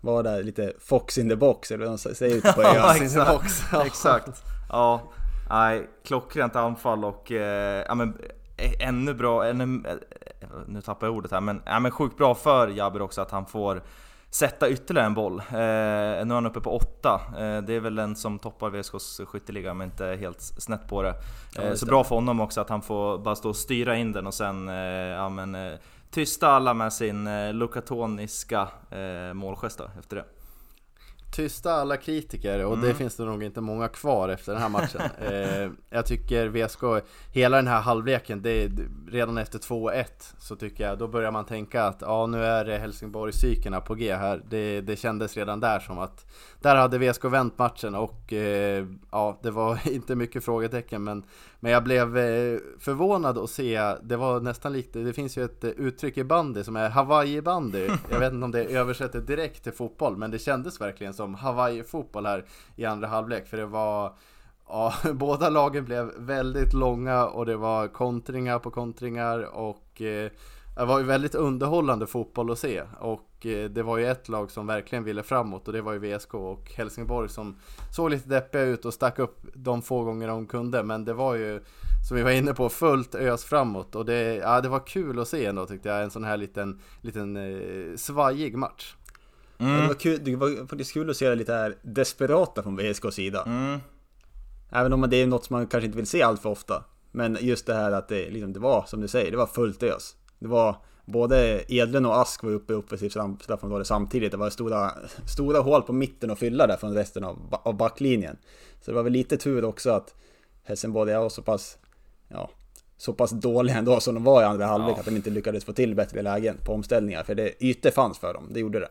Var där lite Fox in the box, eller vad de säger ute på <laughs> ja, exakt. exakt. Ja, nej, klockrent anfall och eh, ja, men, eh, ännu bra, ännu, eh, nu tappar jag ordet här, men, ja, men sjukt bra för Jabber också att han får sätta ytterligare en boll. Eh, nu är han uppe på åtta. Eh, det är väl den som toppar VSKs skytteliga, men inte helt snett på det. Eh, så bra för honom också att han får bara stå och styra in den och sen ja, men, tysta alla med sin eh, lukatoniska eh, målgest efter det. Tysta alla kritiker och mm. det finns det nog inte många kvar efter den här matchen. <laughs> eh, jag tycker VSK, hela den här halvleken, det är, redan efter 2-1 så tycker jag, då börjar man tänka att ja nu är det Helsingborg-psykerna på G här. Det, det kändes redan där som att där hade VSK vänt matchen och eh, ja, det var <laughs> inte mycket frågetecken men, men jag blev eh, förvånad att se, det var nästan likt, det finns ju ett eh, uttryck i bandy som är Hawaii-bandy. Jag vet inte om det översätter direkt till fotboll men det kändes verkligen som Hawaii-fotboll här i andra halvlek för det var Ja, <laughs> båda lagen blev väldigt långa och det var kontringar på kontringar och eh, det var ju väldigt underhållande fotboll att se och det var ju ett lag som verkligen ville framåt och det var ju VSK och Helsingborg som såg lite deppiga ut och stack upp de få gånger de kunde men det var ju som vi var inne på fullt ös framåt och det, ja, det var kul att se ändå tyckte jag en sån här liten, liten eh, svajig match. Mm. Det, var kul, det var faktiskt kul att se det lite här desperata från VSKs sida. Mm. Även om det är något som man kanske inte vill se allt för ofta. Men just det här att det, liksom, det var, som du säger, det var fullt ös. Det var både Edlund och Ask var uppe i offensivt straffområde samtidigt. Det var stora, stora hål på mitten att fylla där från resten av, av backlinjen. Så det var väl lite tur också att Helsingborg var så pass, ja, så pass dåliga ändå som de var i andra halvlek ja. att de inte lyckades få till bättre lägen på omställningar. För det ytor fanns för dem, det gjorde det.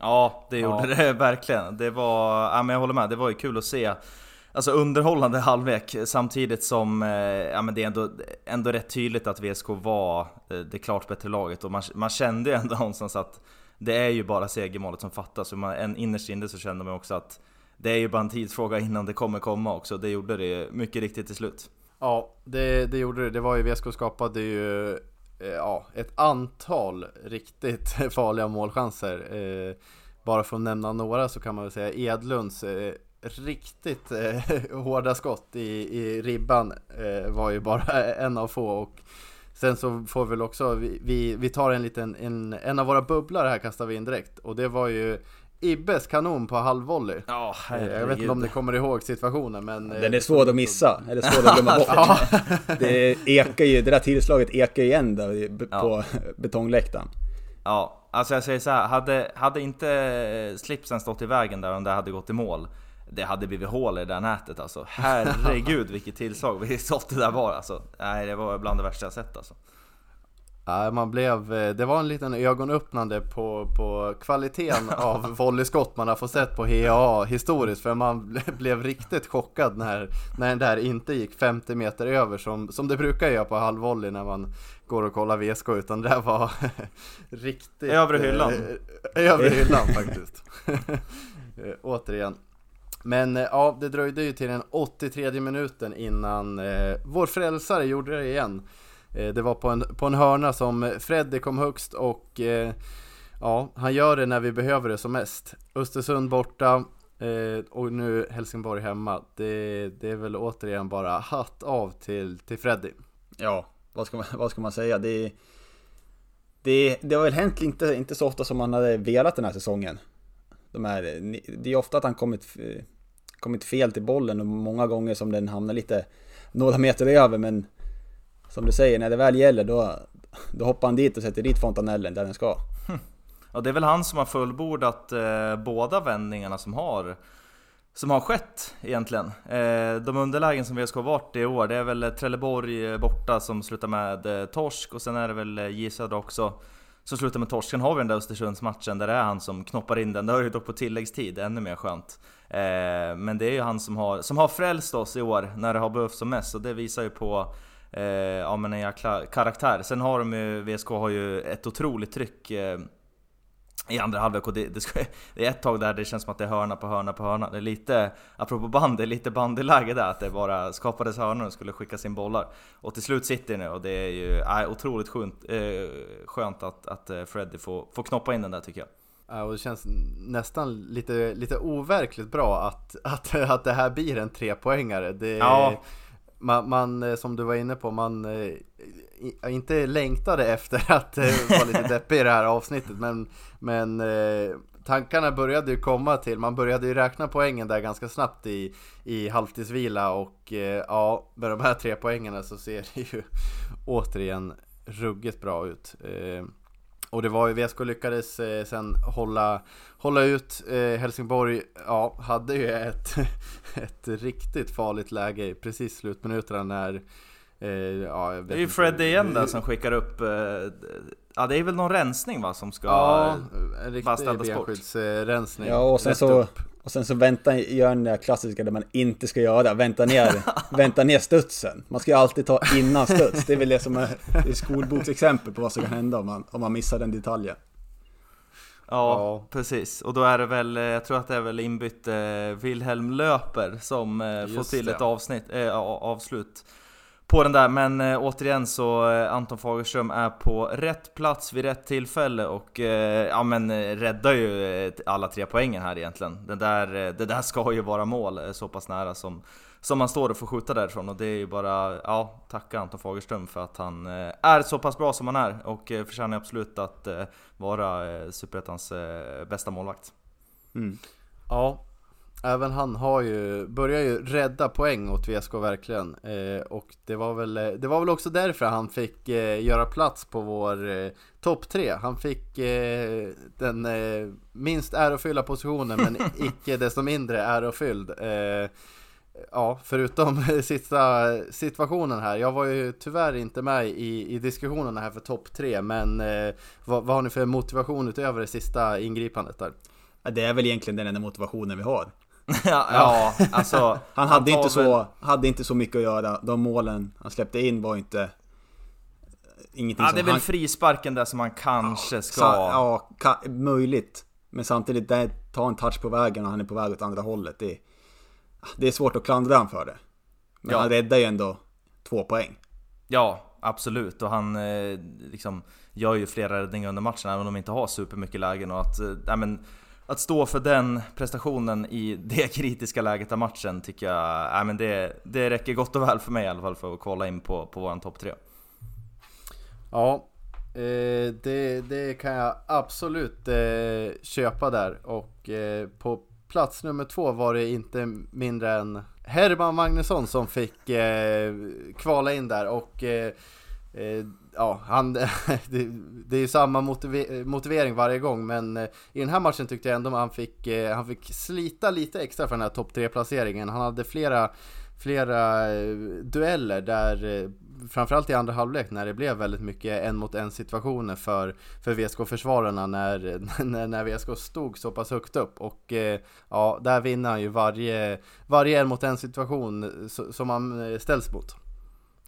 Ja, det gjorde ja. det <laughs> verkligen. Det var, ja, men jag håller med, det var ju kul att se alltså underhållande halvlek eh, samtidigt som eh, ja, men det är ändå, ändå rätt tydligt att VSK var eh, det klart bättre laget och man, man kände ju ändå <laughs> någonstans att det är ju bara segermålet som fattas. Och man, en, innerst inne så kände man också att det är ju bara en tidsfråga innan det kommer komma också. Det gjorde det mycket riktigt till slut. Ja, det, det gjorde det. Det var ju VSK skapade ju eh, ja, ett antal riktigt <laughs> farliga målchanser. Eh, bara för att nämna några så kan man väl säga Edlunds eh, riktigt eh, hårda skott i, i ribban eh, var ju bara <laughs> en av få och Sen så får vi väl också, vi, vi tar en liten, en, en av våra bubblor här kastar vi in direkt och det var ju Ibbes kanon på halvvolley. Ja, oh, Jag vet inte om ni kommer ihåg situationen men... Den är svår att missa, eller svår att glömma <laughs> bort. <laughs> det ekar ju, det där tillslaget ekar igen där på ja. betongläktaren. Ja, alltså jag säger så här, hade, hade inte slipsen stått i vägen där om det hade gått i mål det hade blivit hål i det där nätet alltså. Herregud vilket tillslag, vilket skott det där var alltså. Nej, det var bland det värsta jag sett alltså. Man blev, eh, det var en liten ögonöppnande på, på kvaliteten <laughs> av volleyskott man har fått sett på HA historiskt för man blev riktigt chockad när, när den där inte gick 50 meter över som, som det brukar göra på halvvolley när man går och kollar VSK utan det var <laughs> riktigt... Övre hyllan. Eh, övre hyllan faktiskt. <laughs> Eh, återigen. Men eh, ja, det dröjde ju till den 83 minuten innan eh, vår frälsare gjorde det igen. Eh, det var på en, på en hörna som Freddy kom högst och eh, ja, han gör det när vi behöver det som mest. Östersund borta eh, och nu Helsingborg hemma. Det, det är väl återigen bara hatt av till, till Freddy. Ja, vad ska man, vad ska man säga? Det, det, det har väl hänt inte, inte så ofta som man hade velat den här säsongen de här, eh, det är ofta att han kommit, eh, kommit fel till bollen och många gånger som den hamnar lite några meter över men som du säger, när det väl gäller då, då hoppar han dit och sätter dit fontanellen där den ska. Hm. Ja, det är väl han som har fullbordat eh, båda vändningarna som har som har skett egentligen. Eh, de underlägen som VSK har varit i år, det är väl Trelleborg eh, borta som slutar med eh, torsk och sen är det väl J Södra också så slutar med torsken, har vi den där Östersundsmatchen där det är han som knoppar in den. Det har ju dock på tilläggstid, ännu mer skönt. Eh, men det är ju han som har, som har frälst oss i år när det har behövts som mest och det visar ju på eh, ja, men en jäkla karaktär. Sen har de ju, VSK har ju ett otroligt tryck eh, i andra halvlek och det, det, ska, <laughs> det, är ett tag där det känns som att det är hörna på hörna på hörna. Det är lite, apropå bandy, lite bandyläge där att det bara skapades hörnor och skulle skickas in bollar. Och till slut sitter det nu och det är ju äh, otroligt skönt, äh, skönt att, att eh, Freddy får, får knoppa in den där tycker jag. Ja, och det känns nästan lite, lite overkligt bra att, <laughs> att, att det här blir en trepoängare. Det, ja. man, man, som du var inne på, man inte längtade efter <laughs> att eh, vara lite deppig i det här avsnittet men, men eh, tankarna började ju komma till, man började ju räkna poängen där ganska snabbt i, i halvtidsvila och eh, ja, med de här tre poängerna så ser det ju <laughs> återigen ruggigt bra ut. Eh, och det var ju, VSK lyckades eh, sen hålla, hålla ut eh, Helsingborg, ja, hade ju ett, <laughs> ett riktigt farligt läge i precis slutminuterna när Eh, ja, det är ju Freddy igen där som skickar upp... Eh, ja det är väl någon rensning va som ska... Ja, en riktig benskyddsrensning. Ja och sen så... Och sen så vänta, gör den där klassiska där man inte ska göra, vänta ner, <laughs> vänta ner studsen. Man ska ju alltid ta innan studs. Det är väl det som är, det är skolboksexempel på vad som kan hända om man, om man missar den detaljen. Ja, ja, precis. Och då är det väl, eh, jag tror att det är väl inbytt eh, Wilhelm Löper som eh, får till det. ett avsnitt, eh, avslut på den där, men äh, återigen så äh, Anton Fagerström är på rätt plats vid rätt tillfälle och äh, ja men räddar ju alla tre poängen här egentligen. Det där, det där ska ju vara mål så pass nära som, som man står och får skjuta därifrån och det är ju bara, ja, tacka Anton Fagerström för att han är så pass bra som han är och förtjänar absolut att vara Superettans bästa målvakt. Mm. Ja, Även han har ju, börjar ju rädda poäng åt VSK verkligen. Eh, Och det var, väl, det var väl också därför han fick eh, göra plats på vår eh, topp tre. Han fick eh, den eh, minst ärofyllda positionen men <laughs> icke desto mindre ärofylld. Eh, Ja, förutom <laughs> sista situationen här. Jag var ju tyvärr inte med i, i diskussionerna här för topp tre Men vad, vad har ni för motivation utöver det sista ingripandet där? Det är väl egentligen den enda motivationen vi har <laughs> ja, ja, alltså Han hade, inte så, hade inte så mycket att göra. De målen han släppte in var inte... Eh, ingenting ja, det är väl han... frisparken där som han kanske ja, ska... Ja, ka, möjligt. Men samtidigt, där, ta en touch på vägen och han är på väg åt andra hållet. Det, det är svårt att klandra honom för det. Men ja. han räddar ju ändå två poäng. Ja, absolut. Och han eh, liksom gör ju flera räddningar under matchen, även om de inte har supermycket lägen. Och att, eh, men, att stå för den prestationen i det <laughs> kritiska läget av matchen tycker jag, äh, men det, det räcker gott och väl för mig i alla fall för att kolla in på, på våran topp 3. Ja, eh, det, det kan jag absolut eh, köpa där och eh, på plats nummer två var det inte mindre än Herman Magnusson som fick eh, kvala in där och eh, Eh, ja, han, <laughs> det, är ju samma motivering varje gång men eh, i den här matchen tyckte jag ändå att han fick, eh, han fick slita lite extra för den här topp 3 placeringen. Han hade flera, flera dueller där framförallt i andra halvlek när det blev väldigt mycket en mot en situationer för, för VSK-försvararna <laughs> när, när, när VSK stod så pass högt upp och ja, där vinner han ju varje, varje en mot en situation som han ställs mot.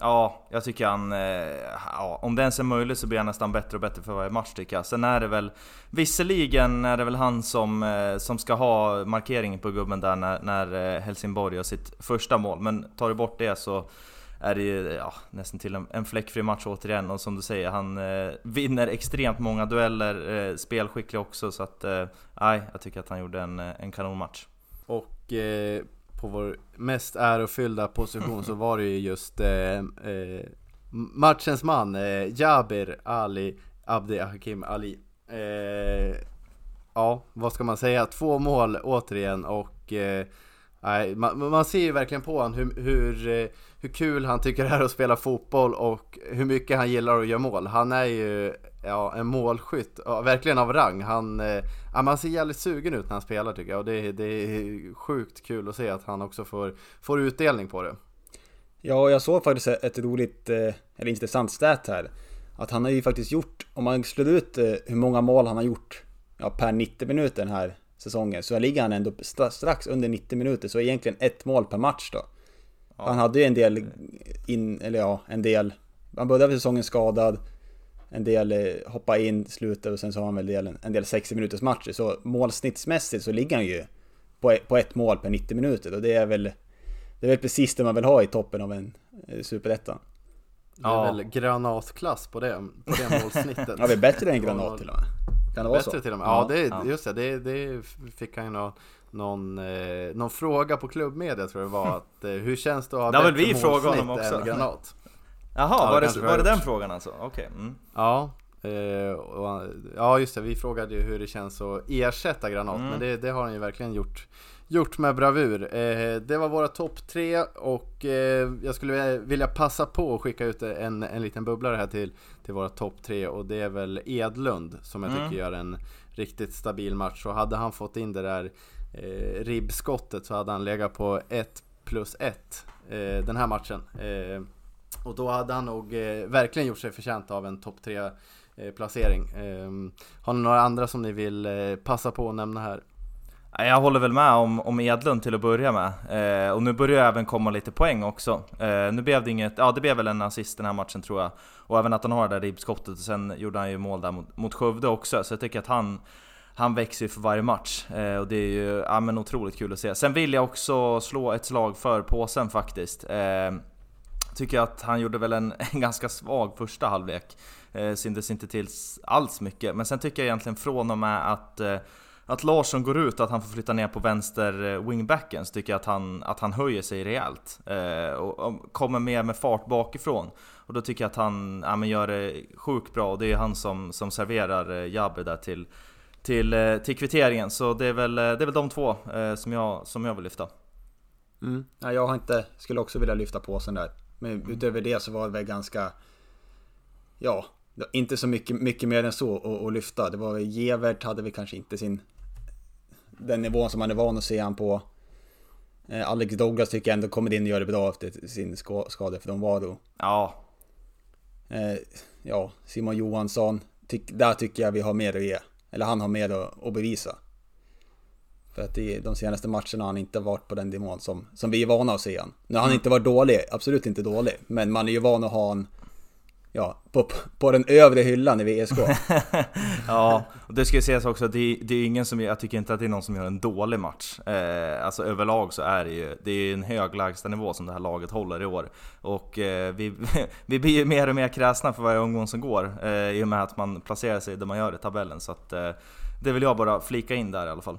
Ja, jag tycker han... Eh, ja, om det ens är möjligt så blir han nästan bättre och bättre för varje match tycker jag. Sen är det väl... Visserligen är det väl han som, eh, som ska ha markeringen på gubben där när, när eh, Helsingborg gör sitt första mål. Men tar du bort det så är det ju ja, nästan till en, en fläckfri match återigen. Och som du säger, han eh, vinner extremt många dueller, eh, spelskicklig också. Så att, nej, eh, jag tycker att han gjorde en, en kanonmatch. Och på vår mest ärofyllda position så var det ju just eh, eh, matchens man, eh, Jabir Ali Abdi Hakim Ali. Eh, ja, vad ska man säga? Två mål återigen och eh, Nej, man, man, ser ju verkligen på honom hur, hur, eh, hur kul han tycker det är att spela fotboll och hur mycket han gillar att göra mål. Han är ju ja, en målskytt, ja, verkligen av rang. Han, eh, ja, man ser jävligt sugen ut när han spelar tycker jag och det, det är sjukt kul att se att han också får, får utdelning på det. Ja, jag såg faktiskt ett roligt, eh, eller intressant stat här. Att han har ju faktiskt gjort, om man slår ut hur många mål han har gjort ja, per 90 minuter den här säsongen så ligger han ändå strax under 90 minuter, så egentligen ett mål per match då. Ja. Han hade ju en del, in, eller ja, en del, han började säsongen skadad, en del eh, hoppa in, slutet och sen så har han väl del, en del 60 minuters matcher. Så målsnittsmässigt så ligger han ju på, på ett mål per 90 minuter och det är väl det är väl precis det man vill ha i toppen av en eh, superetta. Det är ja. väl granatklass på det, på det målsnittet. <laughs> ja, det är bättre än granat till och med. Kan det vara så? Till och med. Ja, det, ja. just det, det, det fick han ju någon, någon, eh, någon fråga på klubbmedia tror jag det var att eh, hur känns det att ha bättre väl vi fråga honom också. än granat? Jaha, ja, var, det, var det den frågan alltså? Okej. Okay. Mm. Ja, eh, och, ja just det, vi frågade ju hur det känns att ersätta granat, mm. men det, det har han ju verkligen gjort gjort med bravur. Eh, det var våra topp tre och eh, jag skulle vilja passa på att skicka ut en, en liten bubblare här till, till våra topp tre och det är väl Edlund som jag tycker mm. gör en riktigt stabil match. Och hade han fått in det där eh, ribbskottet så hade han legat på 1 plus 1 eh, den här matchen. Och då hade han nog eh, verkligen gjort sig förtjänt av en topp 3 eh, placering. Ehm, har ni några andra som ni vill eh, passa på att nämna här? Jag håller väl med om, om Edlund till att börja med. Eh, och nu börjar även komma lite poäng också. Eh, nu blev det inget, ja det blev väl en assist den här matchen tror jag. Och även att han har det där ribbskottet och sen gjorde han ju mål där mot, mot Skövde också. Så jag tycker att han, han växer ju för varje match. Eh, och det är ju ja, men otroligt kul att se. Sen vill jag också slå ett slag för påsen faktiskt. Eh, Tycker jag att han gjorde väl en, <laughs> en ganska svag första halvlek. Eh, syntes inte till alls mycket, men sen tycker jag egentligen från och med att eh, att Larsson går ut, att han får flytta ner på vänster eh, wingbacken, så tycker jag att han, att han höjer sig rejält. Eh, och, och, kommer mer med fart bakifrån. Och då tycker jag att han ja, men gör det sjukt bra, och det är han som, som serverar eh, Jabbe där till, till, eh, till kvitteringen. Så det är väl, eh, det är väl de två eh, som, jag, som jag vill lyfta. Mm. Ja, jag har inte, skulle också vilja lyfta påsen där. Men mm. utöver det så var det väl ganska... Ja, inte så mycket, mycket mer än så att, att lyfta. Det var Gevert hade vi kanske inte sin... Den nivån som man är van att se han på. Eh, Alex Douglas tycker jag ändå kommer in och gör det bra efter sin skada från Varo. Ja. Eh, ja, Simon Johansson. Tyck, där tycker jag vi har mer att ge. Eller han har mer att, att bevisa. För att i de senaste matcherna har han inte varit på den nivån som, som vi är vana att se han. Nu har han mm. inte varit dålig, absolut inte dålig. Men man är ju van att ha en ja, på, på den övre hyllan i VSK. <laughs> ja, och det ska ju sägas också, det, det är ingen som, jag tycker inte att det är någon som gör en dålig match. Eh, alltså överlag så är det ju, det är en hög lägstanivå som det här laget håller i år. Och eh, vi, <laughs> vi blir ju mer och mer kräsna för varje omgång som går, eh, i och med att man placerar sig där man gör i tabellen. Så att, eh, det vill jag bara flika in där i alla fall.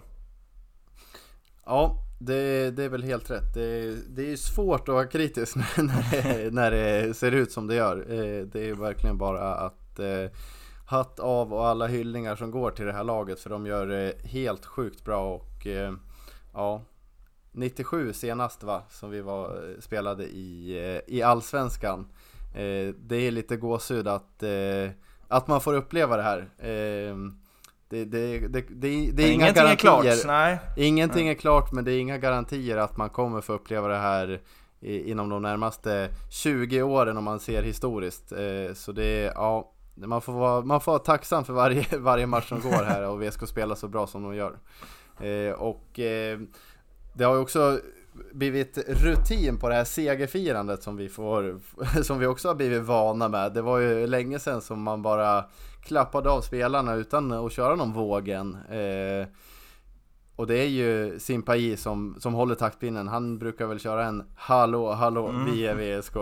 Ja, det, det är väl helt rätt. Det, det är svårt att vara kritisk <laughs> när det, när det ser ut som det gör. Eh, det är verkligen bara att eh, hatt av och alla hyllningar som går till det här laget för de gör det helt sjukt bra och eh, ja 97 senast va, som vi var, spelade i, i Allsvenskan. Det är lite gåshud att, att man får uppleva det här. Det, det, det, det, är inga garantier. Är klart, nej. Ingenting är klart, men det är inga garantier att man kommer få uppleva det här inom de närmaste 20 åren om man ser historiskt. Eh, så det ja, man får vara, man får vara tacksam för varje, <laughs> varje match som går här och VSK spelar så bra som de gör. Eh, och eh, det har ju också blivit rutin på det här segerfirandet som vi får, <laughs> som vi också har blivit vana med. Det var ju länge sedan som man bara klappade av spelarna utan att köra någon vågen. Eh, och det är ju Simpai som, som håller taktpinnen. Han brukar väl köra en hallå, hallå mm. via VSK.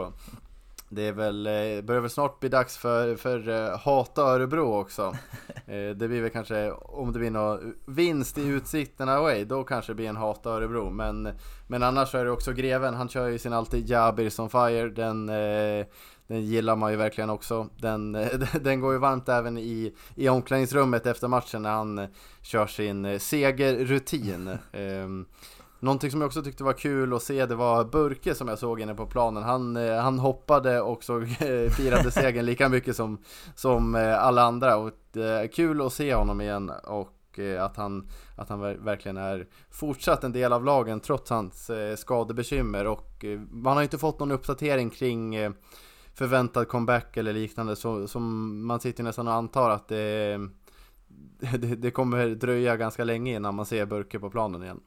Det är väl, eh, börjar väl snart bli dags för, för uh, Hata Örebro också. <laughs> Eh, det blir väl kanske, om det blir någon vinst i Utsikten away, då kanske det blir en Hata Örebro. Men, men annars så är det också Greven, han kör ju sin alltid Jabir som fire. Den, eh, den gillar man ju verkligen också. Den, <laughs> den går ju varmt även i, i omklädningsrummet efter matchen när han kör sin segerrutin. <laughs> Ehm, någonting som jag också tyckte var kul att se det var Burke som jag såg inne på planen. Han, han hoppade och så <laughs> firade segern lika mycket som, som alla andra. Och kul att se honom igen och att han, att han verkligen är fortsatt en del av lagen trots hans skadebekymmer. Och man har inte fått någon uppdatering kring förväntad comeback eller liknande så, som man sitter nästan och antar att det, <laughs> det, det, kommer dröja ganska länge innan man ser Burke på planen igen.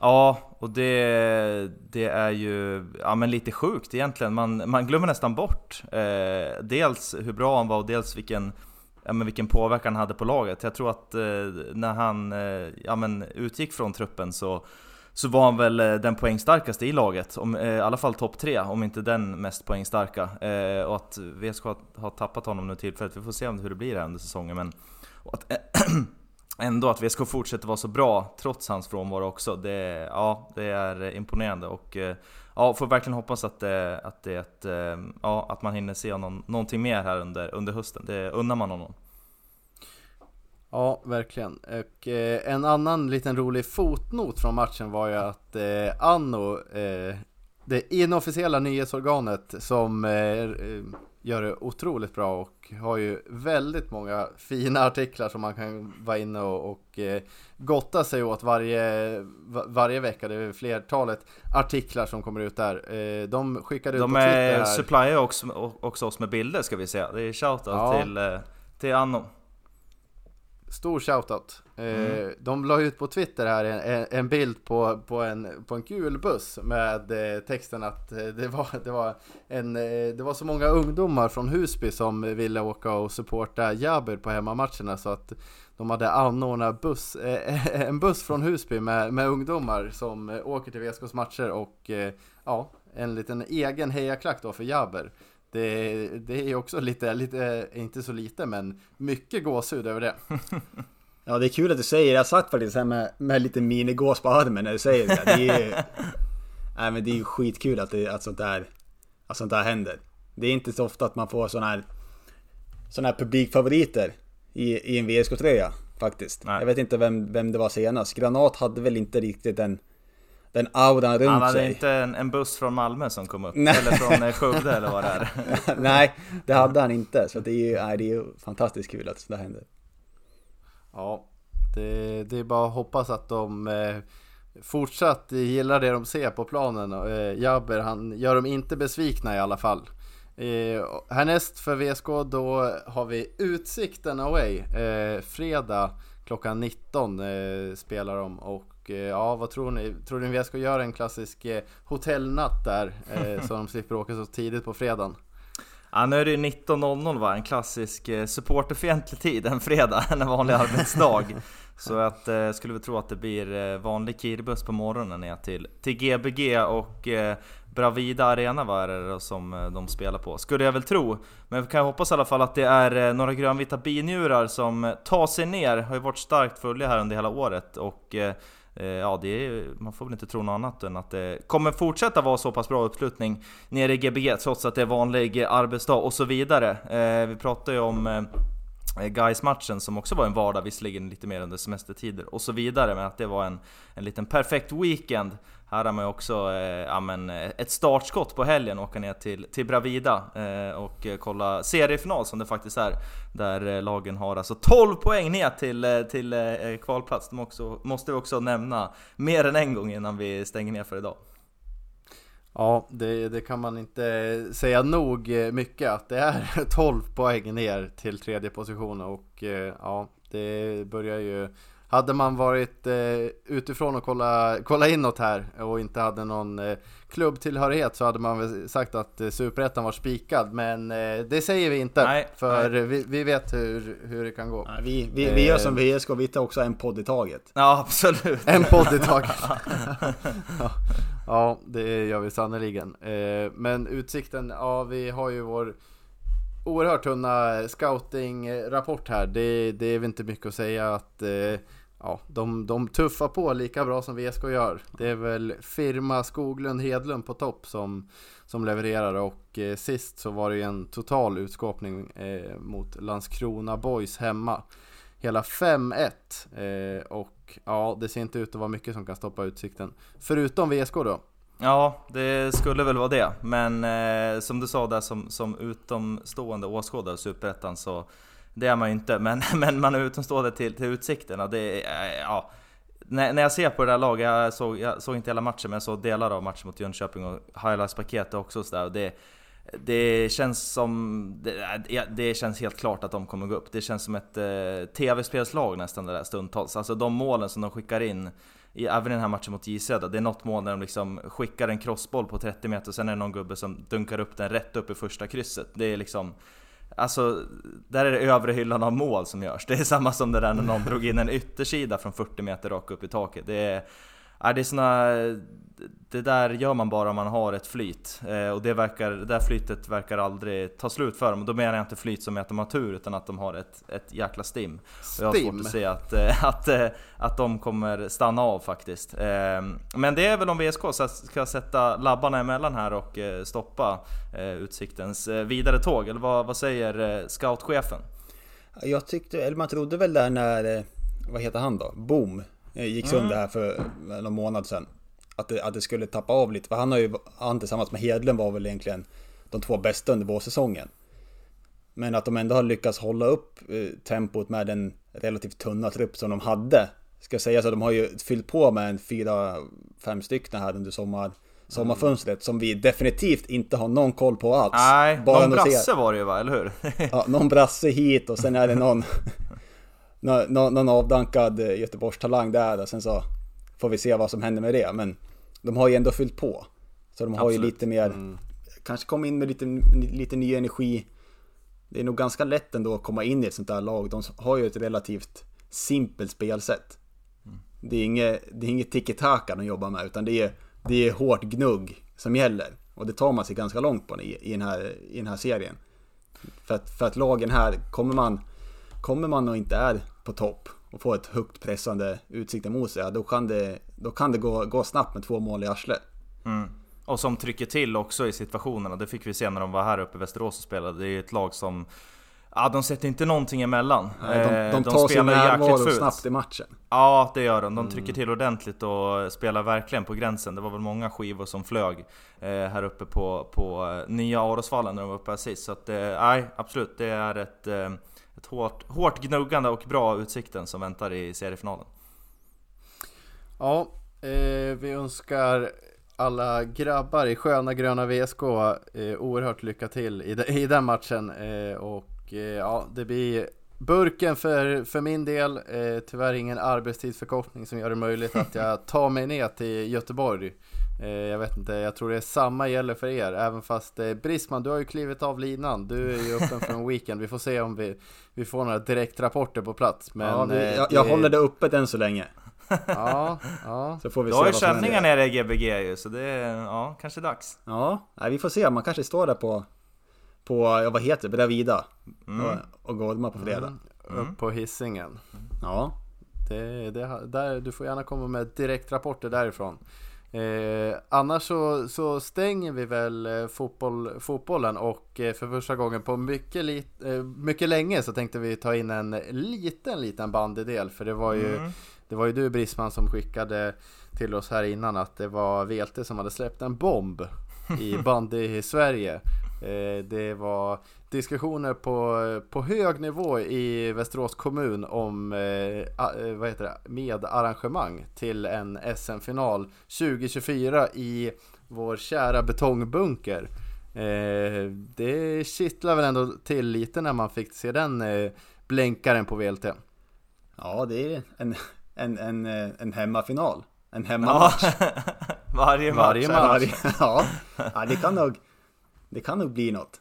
Ja, och det, det är ju ja, men lite sjukt egentligen. Man, man glömmer nästan bort eh, dels hur bra han var och dels vilken, ja, men vilken påverkan han hade på laget. Jag tror att eh, när han eh, ja, men utgick från truppen så så var han väl eh, den poängstarkaste i laget, om, eh, i alla fall topp tre, om inte den mest poängstarka. Eh, och att VSK har tappat honom nu tillfället, vi får se hur det blir här under säsongen. Men att, <clears throat> ändå att VSK fortsätter vara så bra trots hans frånvaro också, det, ja, det är imponerande. Och ja, får verkligen hoppas att, det, att, det, ja, att man hinner se honom någonting mer här under, under hösten, det unnar man honom. Ja, verkligen. Och eh, en annan liten rolig fotnot från matchen var ju att eh, Anno, eh, det inofficiella nyhetsorganet som eh, eh, gör det otroligt bra och har ju väldigt många fina artiklar som man kan vara inne och, och eh, gotta sig åt varje, varje vecka. Det är flertalet artiklar som kommer ut där. De skickade ut de på Twitter. De supplyar också, också oss med bilder ska vi säga. Det är shoutout ja. till, till Anno. Stor shoutout. Eh, mm. De la ut på Twitter här en, en bild på, på, en, på en kul buss med eh, texten att eh, det var, det, var en, det var så många ungdomar från Husby som ville åka och supporta Jabber på hemmamatcherna så att de hade anordnat buss, <laughs> en buss från Husby med, med ungdomar som åker till VSKs matcher och ja, en liten egen hejaklack då för Jabber. Det, det är också lite, lite, inte så lite, men mycket gåshud över det. <laughs> Ja, det är kul att du säger Jag satt faktiskt här med, med lite minigås på armen när du säger det. Det är ju, <laughs> nej, men det är ju skitkul att, det, att, sånt där, att sånt där händer. Det är inte så ofta att man får såna här, såna här publikfavoriter i, i en VSK-tröja faktiskt. Nej. Jag vet inte vem, vem det var senast. Granat hade väl inte riktigt den, den auran runt sig. Han hade sig. inte en, en, buss från Malmö som kom upp? Nej. Eller från eh, Skövde <laughs> eller vad det är? nej, det hade han inte. Så det är ju, nej, det är ju fantastiskt kul att sånt händer. Ja, det, det, är bara att hoppas att de eh, fortsatt gillar det de ser på planen. Eh, Jabber, han gör dem inte besvikna i alla fall. Eh, härnäst för VSK då har vi Utsikten Away. Eh, fredag klockan 19 eh, spelar de och eh, ja, vad tror ni? Tror ni VSK gör en klassisk eh, hotellnatt där eh, så de <laughs> slipper åka så tidigt på fredagen? Ja, nu är det 19.00 va, en klassisk supporterfientlig tid en fredag, <laughs> en vanlig arbetsdag. <laughs> Så att eh, skulle vi tro att det blir vanlig kirbuss på morgonen ner till, till Gbg och eh, Bravida Arena är det som de spelar på? Skulle jag väl tro. Men vi kan hoppas i alla fall att det är några grönvita binjurar som tar sig ner. Har ju varit starkt fulla här under hela året och Eh, Eh, ja, det är, man får väl inte tro något annat än att det kommer fortsätta vara så pass bra uppslutning nere i Gbg trots att det är vanlig arbetsdag och så vidare. Eh, vi pratar ju om eh, guys matchen som också var en vardag, visserligen lite mer under semestertider och så vidare, men att det var en, en liten perfekt weekend här har man ju också eh, ja, men, eh, ett startskott på helgen, åka ner till, till Bravida eh, och eh, kolla seriefinal som det faktiskt är. Där eh, lagen har alltså 12 poäng ner till, till eh, kvalplats. De också, måste vi också nämna mer än en gång innan vi stänger ner för idag. Ja, det, det, kan man inte säga nog eh, mycket att det är <laughs> 12 poäng ner till tredje position och eh, ja, det börjar ju hade man varit eh, utifrån och kolla, kolla inåt här och inte hade någon klubbtillhörighet så hade man väl sagt att eh, Superettan var spikad Men eh, det säger vi inte. Nej, för nej. Vi, vi, vet hur, hur det kan gå. Nej, vi, vi, vi gör som VSK, vi tar också en podd i taget. Ja absolut. En podd i taget. <laughs> <laughs> Ja, ja, det gör vi sannerligen. Eh, Men Utsikten, ja vi har ju vår oerhört tunna scouting-rapport här. Det, det är väl inte mycket att säga att eh, ja, de, de tuffar på lika bra som VSK gör. Det är väl firma Skoglund Hedlund på topp som, som levererar och eh, sist så var det ju en total utskåpning eh, mot Landskrona Boys hemma. Hela 5-1 eh, och ja, det ser inte ut att vara mycket som kan stoppa utsikten. Förutom VSK då. Ja, det skulle väl vara det. Men eh, som du sa där som, som utomstående åskådare av Superettan så det är man ju inte, men, <laughs> men man är utomstående till, till utsikterna. Det ja, när, när jag ser på det där laget, jag såg, jag såg inte hela matchen men jag såg delar av matchen mot Jönköping och highlights-paketet också så där, det, det känns som... Det, det, känns helt klart att de kommer gå upp. Det känns som ett eh, TV-spelslag nästan det där stundtals. Alltså de målen som de skickar in, i, även i den här matchen mot J det är något mål där de liksom skickar en crossboll på 30 meter och sen är det någon gubbe som dunkar upp den rätt upp i första krysset. Det är liksom... Alltså, där är det övre hyllan av mål som görs. Det är samma som det där när någon drog in en yttersida från 40 meter rakt upp i taket. Det är, är det såna, det där gör man bara om man har ett flyt. Eh, och det, verkar, det där flytet verkar aldrig ta slut för dem. Då menar jag inte flyt som att de har tur, utan att de har ett, ett jäkla stim. stim. Och jag har svårt att se att, eh, att, eh, att de kommer stanna av faktiskt. Eh, men det är väl om VSK ska sätta labbarna emellan här och eh, stoppa eh, Utsiktens vidare tåg. Eller vad, vad säger scoutchefen? Jag tyckte, eller man trodde väl där när, vad heter han då? Boom gick sönder här för någon månad sedan. Att det, att det skulle tappa av lite. För han har ju, han tillsammans med Hedlund var väl egentligen de två bästa under vårsäsongen. Men att de ändå har lyckats hålla upp eh, tempot med den relativt tunna trupp som de hade. Ska säga så, de har ju fyllt på med en fyra, fem stycken här under sommar, sommarfönstret som vi definitivt inte har någon koll på alls. Nej, Bara någon brasse var det ju va, eller hur? ja, någon brasse hit och sen är det någon <laughs> någon, någon avdankad eh, Göteborgstalang där och sen så får vi se vad som händer med det. Men de har ju ändå fyllt på. Så de har Absolut. ju lite mer, mm. kanske komma in med lite, lite ny energi. Det är nog ganska lätt ändå att komma in i ett sånt där lag. De har ju ett relativt simpelt spelsätt. Mm. Det är inget, det är inget tiki-taka de jobbar med utan det är, det är hårt gnugg som gäller. Och det tar man sig ganska långt på i, i, den, här, i den här serien. För att, för att lagen här, kommer man, kommer man och inte är på topp och får ett högt pressande utsikte mot sig, då kan det, då kan det gå, gå snabbt med två mål i arslet. Mm. Och som trycker till också i situationerna, det fick vi se när de var här uppe i Västerås och spelade. Det är ju ett lag som Ja, de sätter inte någonting emellan. Nej, de, de, de tar sin närvaro snabbt i matchen. Ja, det gör de. De trycker till ordentligt och spelar verkligen på gränsen. Det var väl många skivor som flög eh, här uppe på, på eh, nya Arosvallen när de var uppe här sist. Så att, eh, nej, absolut. Det är ett, eh, ett hårt, hårt gnuggande och bra Utsikten som väntar i seriefinalen. Ja, eh, vi önskar alla grabbar i sköna gröna VSK eh, oerhört lycka till i, de, i den matchen. Eh, och eh, ja, det blir burken för, för min del. Eh, tyvärr ingen arbetstidsförkortning som gör det möjligt att jag tar mig ner till Göteborg. Eh, jag vet inte, jag tror det är samma gäller för er. Även fast eh, Brisman, du har ju klivit av linan. Du är ju öppen för en <laughs> weekend. Vi får se om vi, vi får några direktrapporter på plats. Men, ja, vi, jag, jag håller det öppet än så länge. Ja, ja. <laughs> Så får vi du har ju känningar nere i Gbg ju, så det är ja, kanske dags. Ja, nej, vi får se. Man kanske står där på, på ja, vad heter det, Bravida mm. och, och golmar på fredag. Mm. Upp på hissingen. Ja. Det, det, där, du får gärna komma med direktrapporter därifrån. Eh, annars så, så, stänger vi väl eh, fotboll, fotbollen och eh, för första gången på mycket, lit, eh, mycket länge så tänkte vi ta in en liten, liten bandedel för det var ju mm. Det var ju du Brisman som skickade till oss här innan att det var VLT som hade släppt en bomb i <laughs> bandy i Sverige. Eh, det var diskussioner på, på hög nivå i Västerås kommun om eh, eh vad heter det, medarrangemang till en SM-final 2024 i vår kära betongbunker. Det kittlar väl ändå till lite när man fick se den blänkaren på VLT. Ja, det är en, en, en, en hemmafinal. En hemmamatch. Ja, <laughs> varje match. Varje match. Varje, ja. ja, det kan nog, det kan nog bli något.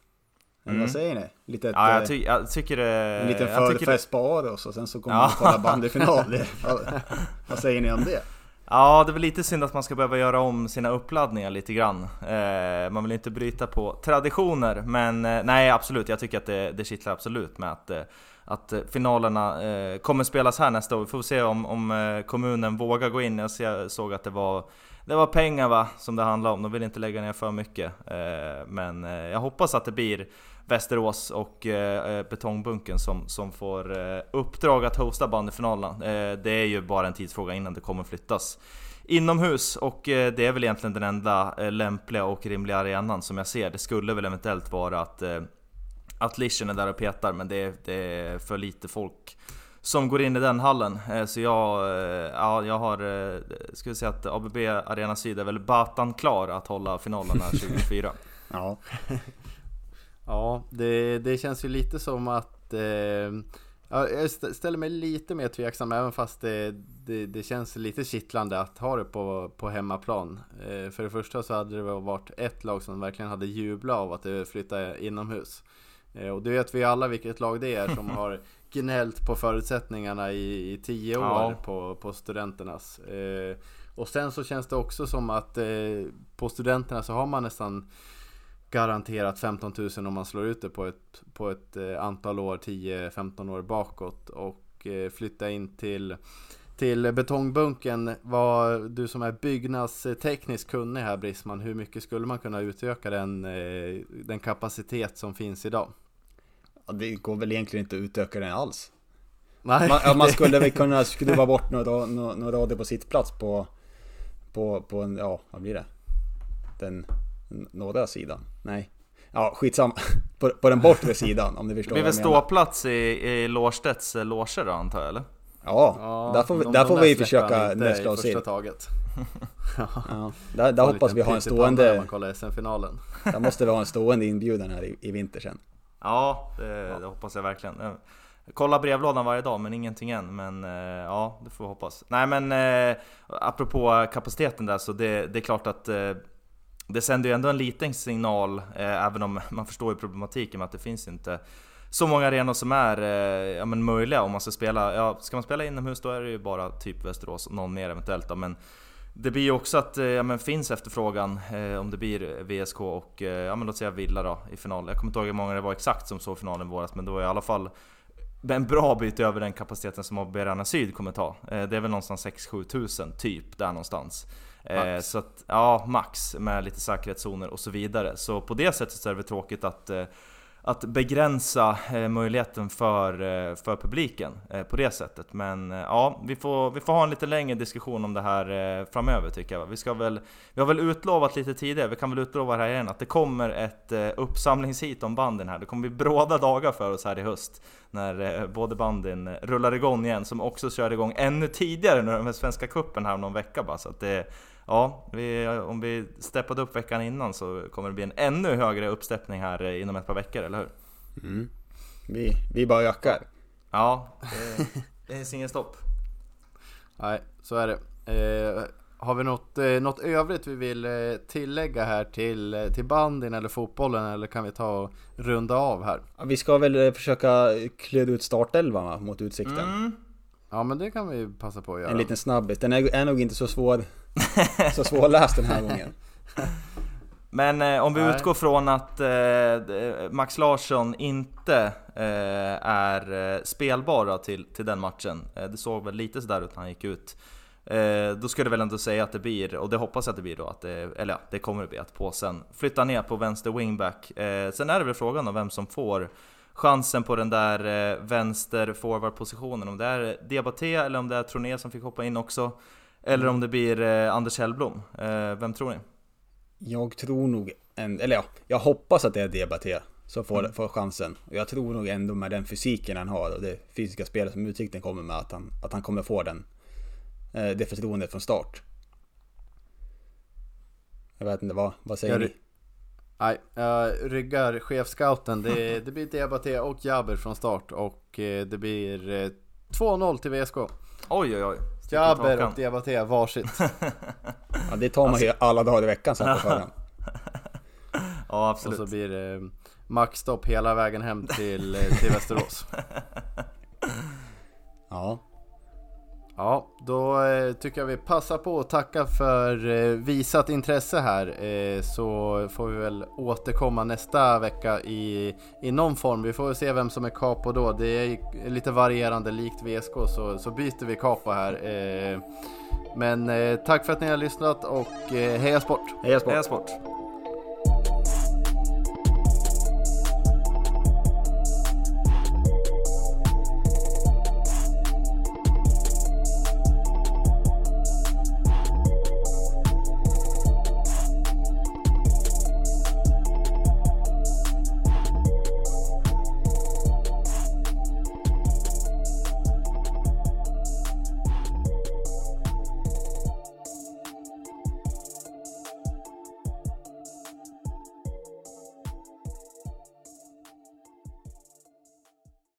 Mm. Vad säger ni? Lite ja, jag, ty jag tycker det... En liten förfest på Aros och sen så kommer ja. vi kolla bandyfinal. <laughs> vad säger ni om det? Ja, det är väl lite synd att man ska behöva göra om sina uppladdningar lite grann. Eh, man vill inte bryta på traditioner, men eh, nej absolut, jag tycker att det, det kittlar absolut med att eh, att eh, finalerna eh, kommer spelas här nästa år. Vi får se om, om eh, kommunen vågar gå in. Jag såg att det var, det var pengar va, som det handlade om. De vill inte lägga ner för mycket. Eh, men eh, jag hoppas att det blir Västerås och eh, Betongbunken som, som får uppdrag att hosta bandyfinalerna. det är ju bara en tidsfråga innan det kommer flyttas inomhus och det är väl egentligen den enda lämpliga och rimliga arenan som jag ser. Det skulle väl eventuellt vara att att Lischen är där och petar, men det är, det är för lite folk som går in i den hallen. Eh, så jag, eh, ja, jag har, eh, skulle säga att ABB Arena Syd är väl batan klar att hålla finalen här <laughs> 2024. ja. <laughs> ja, det, det känns ju lite som att eh, jag ställer mig lite mer tveksam även fast det, det, det, känns lite kittlande att ha det på, på hemmaplan. Eh, för det första så hade det varit ett lag som verkligen hade jublat av att det flyttade inomhus. Och det vet vi alla vilket lag det är som <laughs> har gnällt på förutsättningarna i, i tio år ja. på, på studenternas. Eh, och sen så känns det också som att eh, på studenterna så har man nästan garanterat 15 000 om man slår ut det på ett, på ett antal år, 10-15 år bakåt. Och flytta in till till betongbunken. Vad, du som är byggnadstekniskt kunnig här Brisman, hur mycket skulle man kunna utöka den, den kapacitet som finns idag? Det går väl egentligen inte att utöka den alls. Nej. Man, man skulle väl kunna <laughs> skruva bort några, några, några rader på sittplats på, på, på en, ja, vad blir det? Den norra sidan? Nej. Ja, skitsamma. <laughs> På, på den bortre sidan om ni förstår Det blir väl ståplats i, i Lårstedts eh, loger då antar jag eller? Ja, ja där får, vi, där får vi försöka nästla oss in. Taget. <laughs> ja, där, där hoppas vi ha en stående... Man kollar SM-finalen. där måste vi ha en stående inbjudan här i, i vinter sen. Ja, det, det hoppas jag verkligen. Kolla kollar brevlådan varje dag men ingenting än. Men eh, ja, det får vi hoppas. Nej men eh, apropå kapaciteten där så det, det är klart att eh, det sänder ju ändå en liten signal, eh, även om man förstår ju problematiken med att det finns inte så många arenor som är eh, ja, men möjliga om man ska spela. Ja, ska man spela inomhus då är det ju bara typ Västerås och någon mer eventuellt då, men det blir ju också att ja, men finns efterfrågan eh, om det blir VSK och eh, ja, men låt säga Villa då i final. Jag kommer inte ihåg hur många det var exakt som såg finalen i våras men det var i alla fall en bra bit över den kapaciteten som Berana Syd kommer ta. Eh, det är väl någonstans 6-7 tusen typ där någonstans. Eh. Så att, ja, max med lite säkerhetszoner och så vidare. Så på det sättet så är det väl tråkigt att eh, att begränsa eh, möjligheten för, eh, för publiken eh, på det sättet. Men ja, vi får, vi får ha en lite längre diskussion om det här framöver tycker jag. Vi, ska väl, vi har väl utlovat lite tidigare, vi kan väl utlova det här igen, att det kommer ett uppsamlingshit om banden här. Det kommer bli bråda dagar för oss här i höst. När både banden rullar igång igen, som också körde igång ännu tidigare nu med Svenska Cupen här om någon vecka bara. Så att det, Ja, vi, om vi steppade upp veckan innan så kommer det bli en ännu högre uppsteppning här inom ett par veckor, eller hur? Mm. Vi, vi bara ökar. Ja, det, det är ingen stopp. Nej, så är det. Eh, har vi något, eh, något övrigt vi vill eh, tillägga här till, eh, till bandin eller fotbollen eller kan vi ta och runda av här? Ja, vi ska väl eh, försöka klöda ut startelvan mot Utsikten. Mm. Ja men det kan vi passa på att göra. En liten snabbis. Den är, är nog inte så svår så svårläst den här gången. Men eh, om vi Nej. utgår från att eh, Max Larsson inte eh, är eh, spelbar till, till den matchen, eh, det såg väl lite sådär ut när han gick ut. Eh, då skulle jag väl ändå säga att det blir, och det hoppas jag att det blir då, att det, eller ja, det kommer det bli, att påsen flyttar ner på vänster wingback. sen är det väl frågan om vem som får chansen på den där eh, vänster forward-positionen. Om det är Diabaté eller om det är Troné som fick hoppa in också. Eller om det blir eh, Anders Hellblom. Eh, vem tror ni? Jag tror nog, en, eller ja, jag hoppas att det är Diabaté som får, mm. får chansen. Och jag tror nog ändå med den fysiken han har och det fysiska spelet som Utsikten kommer med att han, att han kommer få den, det förtroendet från start. Jag vet inte, vad, vad säger ni? Nej, jag ryggar chefscouten. Det, det blir Diabaté och Jaber från start och eh, det blir 2-0 eh, till VSK. Oj oj oj. Jaber och Diabaté varsitt. <laughs> ja, det tar man alltså... ju alla dagar i veckan sen på förhand. <laughs> ja, absolut. Och så blir det maxstopp hela vägen hem till, eh, till Västerås. ja. Ja, då eh, tycker jag vi passar på att tacka för eh, visat intresse här. Eh, så får vi väl återkomma nästa vecka i, i någon form. Vi får se vem som är capo då. Det är lite varierande, likt VSK så, så byter vi capo här. Men tack för att ni har lyssnat och heja sport! Heja sport! Heja sport.